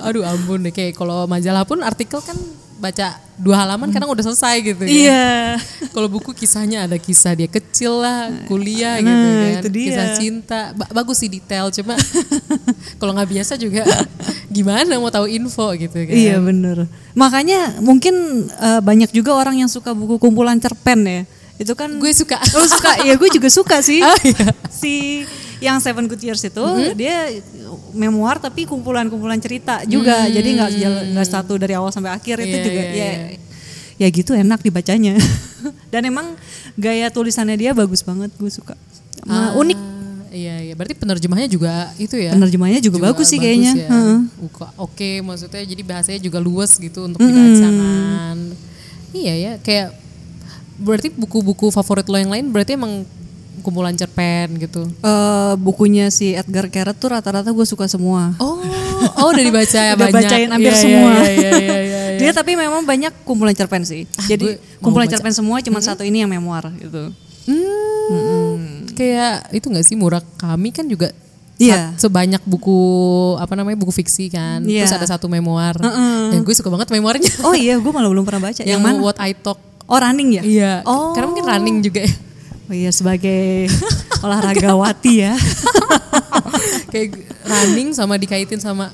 aduh ampun deh. Kayak kalau majalah pun artikel kan baca dua halaman kadang udah selesai gitu. kan. Iya. *laughs* Kalau buku kisahnya ada kisah dia kecil lah, kuliah Nah, gitu kan. itu dia. Kisah cinta, Ba- bagus sih detail cuma *laughs* kalau nggak biasa juga *laughs* gimana mau tahu info gitu kan. Iya bener. Makanya mungkin eh, banyak juga orang yang suka buku kumpulan cerpen ya. Itu kan Gue suka. *laughs* Lo suka? ya gue juga suka sih. *laughs* Oh, iya. Si yang Seven Good Years itu dia memoir tapi kumpulan-kumpulan cerita juga. Jadi nggak nggak satu dari awal sampai akhir itu Iya, juga iya, ya iya. ya gitu enak dibacanya. *laughs* Dan emang gaya tulisannya dia bagus banget, gue suka. Ah, unik. Iya, iya. Berarti penerjemahnya juga itu ya. Penerjemahnya juga bagus sih kayaknya. ya. Heeh. Uka- Oke, maksudnya jadi bahasanya juga luas gitu untuk dibaca kan. Iya ya, kayak berarti buku-buku favorit lo yang lain berarti emang kumpulan cerpen gitu. Eh, bukunya si Edgar Keret tuh rata-rata gue suka semua. Oh, oh udah dibaca ya *laughs* Udah banyak. bacain hampir Iya, iya, semua. Iya, iya, iya, iya, *laughs* iya. Dia tapi memang banyak kumpulan cerpen sih. Jadi gue mau kumpulan baca. cerpen semua cuma satu ini yang memoir gitu. Hmm, kayak itu nggak sih Murakami kan juga Iya. sat- sebanyak buku apa namanya buku fiksi kan. Iya. Terus ada satu memoir. Dan gue suka banget memoirnya. Oh iya, gue malah belum pernah baca. *laughs* yang yang mana? What I Talk. Oh running ya? Iya. Oh. Karena mungkin running juga ya. Oh iya sebagai *laughs* olahragawati ya. *laughs* kayak running sama dikaitin sama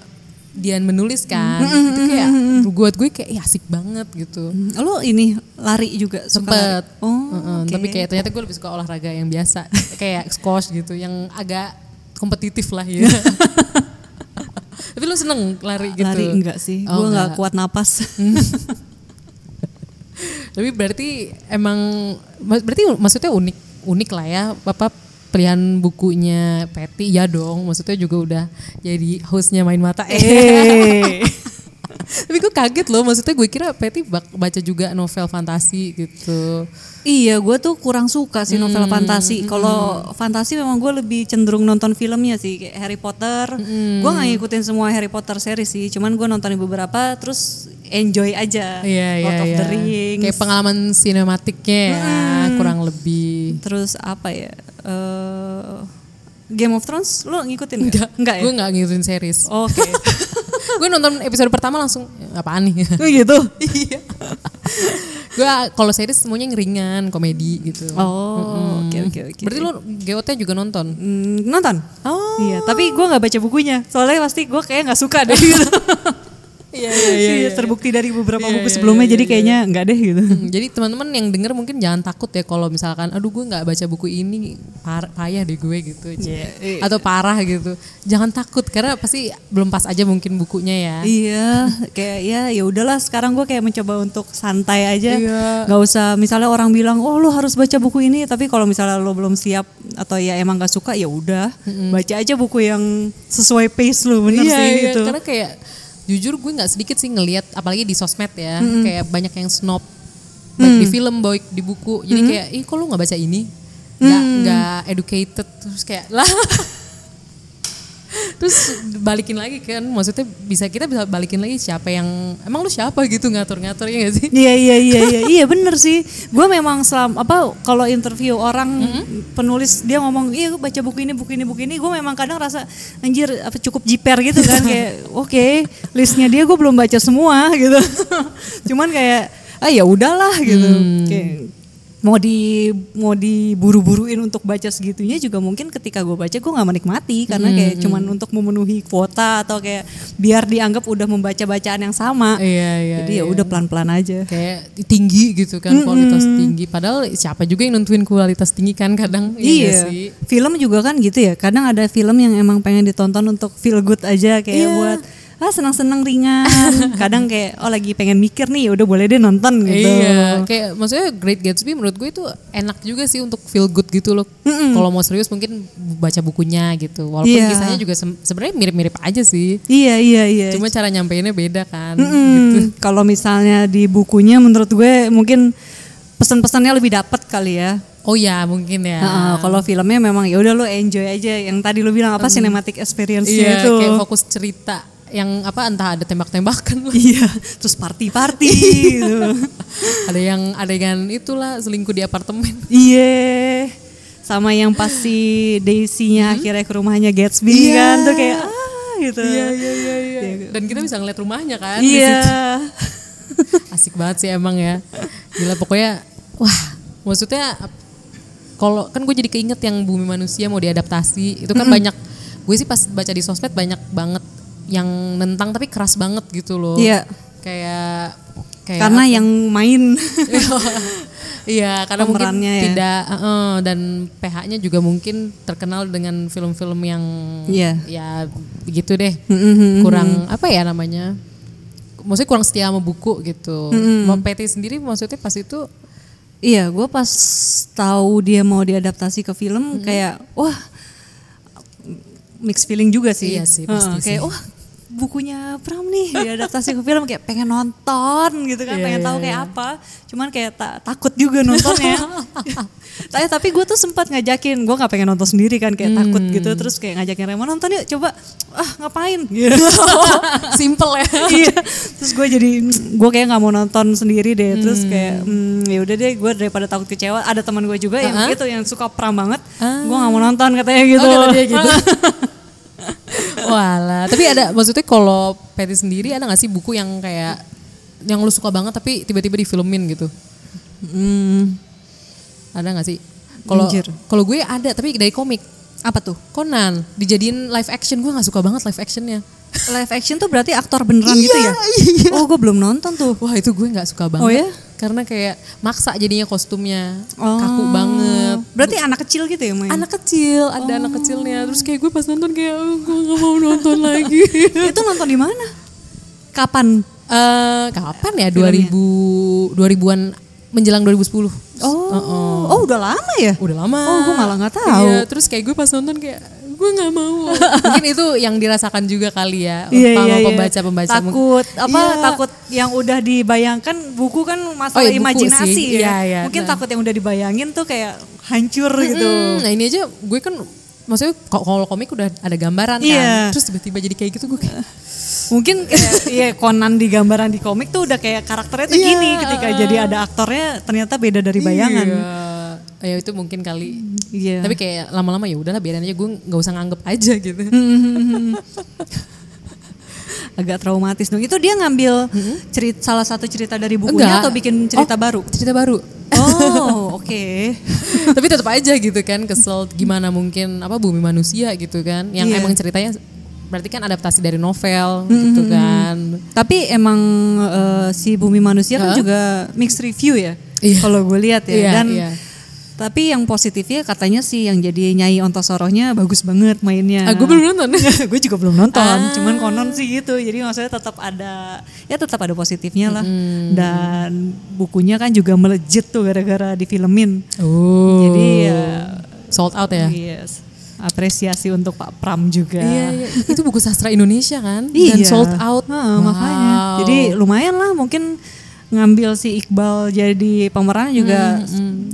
Dian menulis kan. itu kayak buat gue kayak "Ih, asik banget gitu. Lo ini lari juga suka Sempet. lari? Oh, oke. Tapi kayak ternyata gue lebih suka olahraga yang biasa. *laughs* kayak squash gitu. Yang agak kompetitif lah ya. tapi lu seneng lari gitu? lari enggak sih. Oh, gue nggak enggak. kuat napas. Tapi berarti emang berarti maksudnya unik unik lah ya Bapak pilihan bukunya Patty? Ya dong maksudnya juga udah jadi hostnya main mata. Eh tapi gue kaget loh maksudnya gue kira bak- baca juga novel fantasi gitu Iya, gue tuh kurang suka sih Hmm, novel fantasi. Kalau fantasi memang gue lebih cenderung nonton filmnya sih, kayak Harry Potter. Hmm. Gue nggak ngikutin semua Harry Potter series sih, cuman gue nontonin beberapa, terus enjoy aja. Iya iya Lord of iya. the Rings. Kayak pengalaman sinematiknya ya kurang lebih. Terus apa ya? eh, Game of Thrones, lo ngikutin Enggak, nggak? Enggak ya? gue nggak ngikutin series. Oke. *laughs* gue nonton episode pertama langsung apaan nih? *laughs* Oh gitu. Iya. gue kalau series semuanya yang ringan, komedi gitu. Oh, oke oke oke. Berarti lu GOT juga nonton? Hmm, nonton? Oh. Iya, tapi gue nggak baca bukunya. Soalnya pasti gue kayak nggak suka deh gitu. *laughs* *laughs* Iya Iya, terbukti dari beberapa Iya, buku iya, sebelumnya, iya, jadi iya. kayaknya nggak deh gitu. Hmm, jadi teman-teman yang denger mungkin jangan takut ya kalau misalkan aduh gue nggak baca buku ini par- payah deh gue gitu Iya, atau parah gitu jangan takut karena pasti belum pas aja mungkin bukunya ya Iya, kayak ya ya udahlah sekarang gue kayak mencoba untuk santai aja, Iya. nggak usah misalnya orang bilang oh lu harus baca buku ini, tapi kalau misalnya lo belum siap atau ya emang gak suka ya udah baca aja buku yang sesuai pace lu bener iya, sih iya, gitu. karena kayak jujur gue nggak sedikit sih ngelihat apalagi di sosmed ya kayak banyak yang snob. Baik di film baik di buku. Jadi kayak ih kok lu nggak baca ini? Nggak nggak educated. Terus kayak *laughs* lah terus balikin lagi kan maksudnya bisa kita bisa balikin lagi siapa yang emang lu siapa gitu ngatur-ngatur ya gak sih Iya iya iya iya *laughs* iya bener sih. Gue memang selam apa kalau interview orang penulis dia ngomong iya gue baca buku ini buku ini buku ini gue memang kadang rasa anjir apa cukup jiper gitu kan *laughs* kayak oke listnya dia gue belum baca semua *laughs* gitu. Cuman kayak ah ya udahlah gitu. Kayak mau di mau diburu-buruin untuk baca segitunya juga mungkin ketika gue baca gue nggak menikmati karena kayak cuman untuk memenuhi kuota atau kayak biar dianggap udah membaca bacaan yang sama. Iya, iya, Jadi ya udah pelan-pelan aja. kayak tinggi gitu kan kualitas tinggi padahal siapa juga yang nentuin kualitas tinggi kan kadang iya Iya, nggak sih film juga kan gitu ya. Kadang ada film yang emang pengen ditonton untuk feel good aja kayak Iya. buat ah senang-senang ringan. *laughs* Kadang kayak oh lagi pengen mikir nih, ya udah boleh deh nonton gitu. Iya, kayak maksudnya Great Gatsby menurut gue itu enak juga sih untuk feel good gitu loh. Kalau mau serius mungkin baca bukunya gitu. Walaupun Iya. kisahnya juga se- sebenarnya mirip-mirip aja sih. Iya iya iya. Cuma cara nyampeinnya beda kan. Mm, Kalau misalnya di bukunya menurut gue mungkin pesan-pesannya lebih dapat kali ya. Oh ya mungkin ya. Heeh, kalau filmnya memang ya udah lo enjoy aja yang tadi lo bilang apa cinematic experience-nya Iya, itu. kayak fokus cerita yang apa entah ada tembak-tembakan lah. Iya, terus party-party gitu. *laughs* ada yang adegan itulah selingkuh di apartemen. Iya. sama yang pas si Daisy-nya akhirnya ke rumahnya Gatsby. Iya. kan tuh kayak ah gitu. Iya iya iya iya. Dan kita bisa ngeliat rumahnya kan. Iya. situ. *laughs* Asik banget sih emang ya. Gila pokoknya wah maksudnya kalau kan gue jadi keinget yang bumi manusia mau diadaptasi itu kan banyak gue sih pas baca di sosmed banyak banget yang nentang tapi keras banget gitu loh. Iya. Kayak kayak Karena apa? yang main *laughs* Iya, karena mungkin ya. tidak eh, dan PH-nya juga mungkin terkenal dengan film-film yang Iya. ya begitu deh. Kurang apa ya namanya? Maksudnya kurang setia sama buku gitu. Mau PT sendiri maksudnya pas itu Iya, gue pas tahu dia mau diadaptasi ke film kayak wah mixed feeling juga sih. Iya sih, pasti Heeh, kayak sih. wah bukunya Pram nih diadaptasi ke film kayak pengen nonton gitu kan, Iya, pengen iya, tahu kayak iya. apa. Cuman kayak ta- takut juga nontonnya. *laughs* tapi tapi gue tuh sempat ngajakin, gue nggak pengen nonton sendiri kan kayak takut Hmm. gitu, terus kayak ngajakin Remo nonton yuk coba, ah ngapain? *laughs* Gitu. simple ya. *laughs* iya terus gue jadi gue kayak nggak mau nonton sendiri deh terus kayak hmm, ya udah deh gue daripada takut kecewa ada teman gue juga yang Uh-uh. gitu yang suka pram banget Ah. gue nggak mau nonton katanya gitu Oh, kata dia gitu. Walah, tapi ada maksudnya kalau Patty sendiri ada gak sih buku yang kayak yang lu suka banget tapi tiba-tiba difilmin gitu? Hmm, Ada gak sih? Kalau kalau gue ada tapi dari komik. Apa tuh Conan dijadiin live action gue nggak suka banget live actionnya. live action tuh berarti aktor beneran gitu ya oh gue belum nonton tuh Wah itu gue nggak suka banget. Oh ya? Karena kayak maksa jadinya kostumnya Oh. kaku banget. berarti anak kecil gitu ya main Anak kecil ada anak kecilnya terus kayak gue pas nonton kayak "Oh, gue nggak mau nonton *laughs* lagi. itu nonton di mana kapan Eh kapan ya Filmnya? 2000 2000-an menjelang 2010. oh oh udah lama ya Udah lama. Oh, gue malah nggak tahu. Iya, terus kayak gue pas nonton kayak gue nggak mau. *laughs* Mungkin itu yang dirasakan juga kali ya Iya, sama iya, iya. pembaca-pembaca. Takut apa? Iya. Takut yang udah dibayangkan buku kan masalah Oh, iya, imajinasi sih. ya. Iya, iya. Mungkin Nah. takut yang udah dibayangin tuh kayak hancur gitu. Hmm, nah ini aja gue kan maksudnya kalau komik udah ada gambaran kan. Iya. Terus tiba-tiba jadi kayak gitu gue kayak Mungkin kayak iya *laughs* Conan di gambaran di komik tuh udah kayak karakternya tuh Iya, gini ketika jadi ada aktornya ternyata beda dari bayangan. Iya. Ya itu mungkin kali. Iya. Tapi kayak lama-lama ya udahlah biarin aja gue nggak usah nganggep aja gitu. *laughs* agak traumatis dong. Itu dia ngambil cerita salah satu cerita dari bukunya Enggak. atau bikin cerita Oh, baru? Cerita baru. Oh, *laughs* oke. Tapi tetap aja gitu kan kesel gimana mungkin apa bumi manusia gitu kan yang Iya. emang ceritanya berarti kan adaptasi dari novel gitu kan. Tapi emang eh, si Bumi Manusia kan Hah? juga mixed review ya. Iya. Kalau gue lihat ya. Iya, Dan iya. tapi yang positifnya katanya sih yang jadi Nyai Ontosorohnya bagus banget mainnya. Ah, gue belum nonton. *laughs* gue juga belum nonton, Ah. cuman konon sih gitu. Jadi maksudnya tetap ada ya tetap ada positifnya lah. Dan bukunya kan juga melejit tuh gara-gara difilmin. Oh. Jadi ya sold out ya. yes. Apresiasi untuk Pak Pram juga. Iya, iya. itu buku sastra Indonesia kan Iya. dan sold out. Makanya. Wow. Jadi lumayan lah mungkin ngambil si Iqbal jadi pemeran juga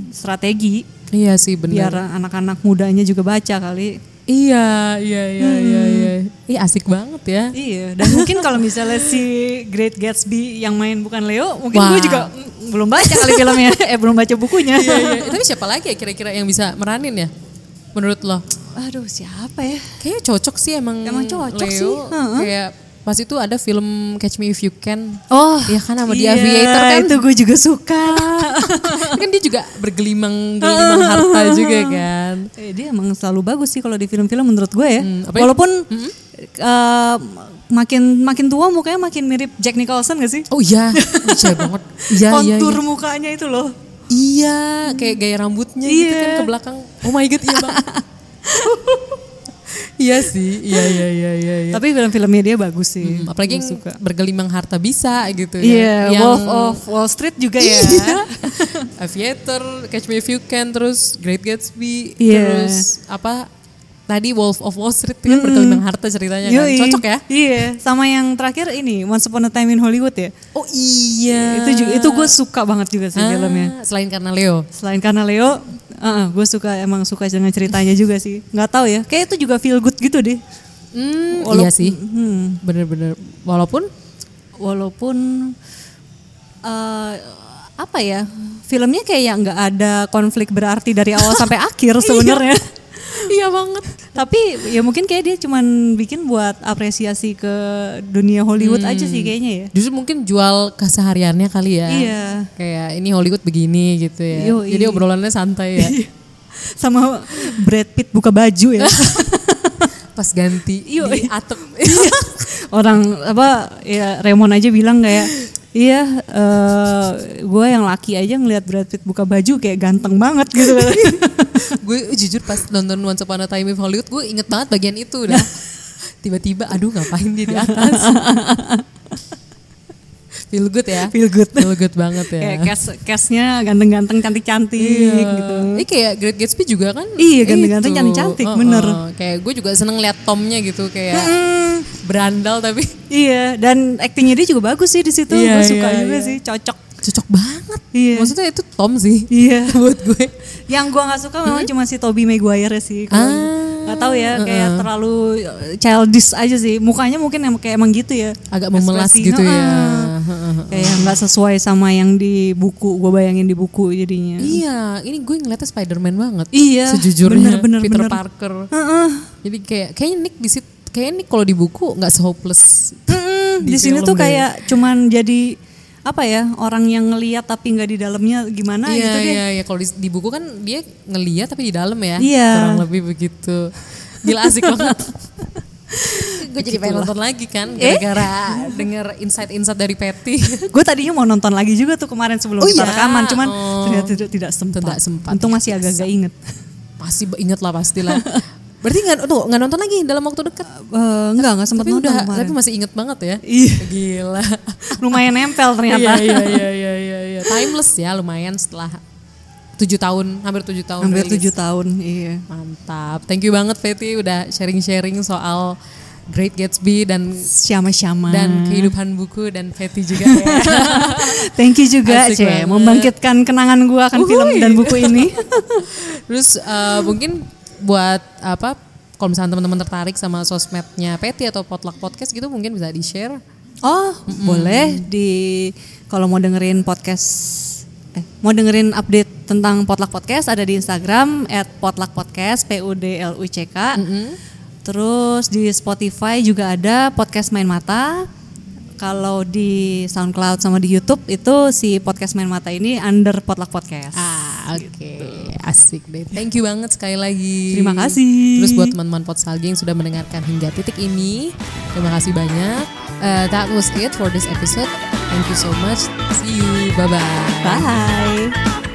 strategi iya sih benar. biar anak-anak mudanya juga baca kali. Iya, iya, iya, iya, iya. Ih asik banget ya. Iya, dan mungkin kalau misalnya si Great Gatsby yang main bukan Leo, mungkin Wah. gue juga belum baca kali filmnya, *laughs* eh belum baca bukunya. Iya, iya. Tapi siapa lagi ya kira-kira yang bisa meranin ya? Menurut lo? Aduh, siapa ya? Kayaknya cocok sih emang. Emang cocok Leo. sih. Kayak pas itu ada film Catch Me If You Can. Oh, Iya kan sama The iya, Aviator kan. Itu gue juga suka. *laughs* kan dia juga bergelimang *laughs* gelimang harta juga kan. Eh, dia emang selalu bagus sih kalau di film-film menurut gue ya. Hmm, apa ya? Walaupun eh, makin makin tua mukanya makin mirip Jack Nicholson gak sih? Oh iya, iya banget. Iya, iya, Kontur iya. mukanya itu loh. Iya, kayak gaya rambutnya gitu Iya. kan ke belakang. Oh my god, iya banget. *laughs* iya sih, iya iya iya iya. iya. Tapi film-filmnya dia bagus sih. Hmm, apalagi yang suka. bergelimang harta bisa gitu Iya, ya. Yang- Wolf of Wall Street juga ya. Iya. *laughs* Aviator, Catch Me If You Can, terus Great Gatsby, Iya. terus apa tadi Wolf of Wall Street kan bergelimang harta ceritanya kan. Yoi. Cocok ya? Iya, sama yang terakhir ini Once Upon a Time in Hollywood ya. Oh iya. Itu juga itu gue suka banget juga sih Ah, filmnya. Selain karena Leo. Selain karena Leo, gue suka emang suka dengan ceritanya juga sih. Nggak tahu ya, kayak itu juga feel good gitu deh. Hmm, Walau- iya sih. Hmm. Bener-bener. Walaupun Walaupun eh, apa ya? Filmnya kayak nggak ada konflik berarti dari awal sampai *laughs* akhir sebenarnya. Iya banget. Tapi ya mungkin kayak dia cuman bikin buat apresiasi ke dunia Hollywood aja sih kayaknya ya. Justru mungkin jual kesehariannya kali ya. Iya. Kayak ini Hollywood begini gitu ya. Yoi. Jadi obrolannya santai ya. Sama Brad Pitt buka baju ya. *laughs* Pas ganti Yoi. di atap. *laughs* Orang apa ya Raymond aja bilang kayak Iya, eh gue yang laki aja ngelihat Brad Pitt buka baju kayak ganteng banget gitu. *laughs* gue jujur pas nonton Once Upon a Time in Hollywood gue inget banget bagian itu. *laughs* Tiba-tiba aduh ngapain dia di atas. *laughs* Feel good ya. Feel good. *laughs* Feel good banget ya. kayak cast castnya ganteng-ganteng cantik-cantik gitu. Ini kayak Great Gatsby juga kan? Iya, ganteng-ganteng, cantik-cantik, Heeh. bener. Kayak gue juga seneng liat Tomnya gitu kayak berandal tapi Iya, dan aktingnya dia juga bagus sih di situ. Iya, gue suka iya, juga iya. sih, cocok. Cocok banget. Iya. Maksudnya itu Tom sih. Iya. *laughs* Buat gue. Yang gue nggak suka memang cuma si Tobey Maguire sih. Kalau Ah, nggak tahu ya, kayak terlalu uh, childish aja sih. Mukanya mungkin em- kayak emang gitu ya. Agak memelas gitu ya. heeh. Kayak nggak sesuai sama yang di buku. Gue bayangin di buku jadinya. Iya, ini gue ngeliatnya Spider-Man banget. Iya, Sejujurnya bener, bener, Peter bener. Parker. Heeh. Jadi kayak kayaknya Nick di sit kayaknya Nick kalau di buku nggak se-hopeless. Mm-mm, Di di sini tuh deh. kayak cuman jadi apa ya orang yang ngeliat tapi nggak di dalamnya gimana Iya gitu deh. iya iya kalau di, di buku kan dia ngeliat tapi di dalam ya. Iya. Kurang lebih begitu. Gila asik banget. *laughs* gue jadi pengen nonton lagi kan Eh? gara-gara denger insight-insight dari Patty. *laughs* Gue tadinya mau nonton lagi juga tuh kemarin sebelum Oh kita iya? rekaman, cuman Oh. ternyata tidak, tidak sempat. Tidak sempat. Untung masih agak-agak inget. Masih inget lah pastilah. *laughs* Berarti nggak tuh nggak nonton lagi dalam waktu dekat. Eh, enggak, enggak sempat nonton udah, kemarin. tapi masih inget banget ya. Iya. Gila. *laughs* Lumayan nempel ternyata. iya, iya, iya, iya, iya, iya. Timeless ya lumayan setelah tujuh tahun, hampir tujuh tahun. Hampir tujuh tahun, iya. Mantap. Thank you banget Fetty udah sharing-sharing soal Great Gatsby dan Syama-syama. dan kehidupan buku dan Fetty juga ya. *laughs* Thank you juga, Asik Ce. Membangkitkan kenangan gua akan film Uhuy. dan buku ini. *laughs* Terus eh, mungkin buat apa kalau misalnya teman-teman tertarik sama sosmednya Fetty atau Potluck Podcast gitu mungkin bisa di-share. Oh, boleh di kalau mau dengerin podcast eh mau dengerin update tentang Potluck Podcast ada di Instagram @potluckpodcast p u d l u c k. Terus di Spotify juga ada podcast Main Mata. Kalau di SoundCloud sama di YouTube itu si podcast Main Mata ini under Potluck Podcast. Ah, oke. Asik deh. Thank you banget sekali lagi. Terima kasih. Terus buat teman-teman Potsalgi yang sudah mendengarkan hingga titik ini, terima kasih banyak. Uh, that was it for this episode. Thank you so much. See you. Bye-bye. Bye.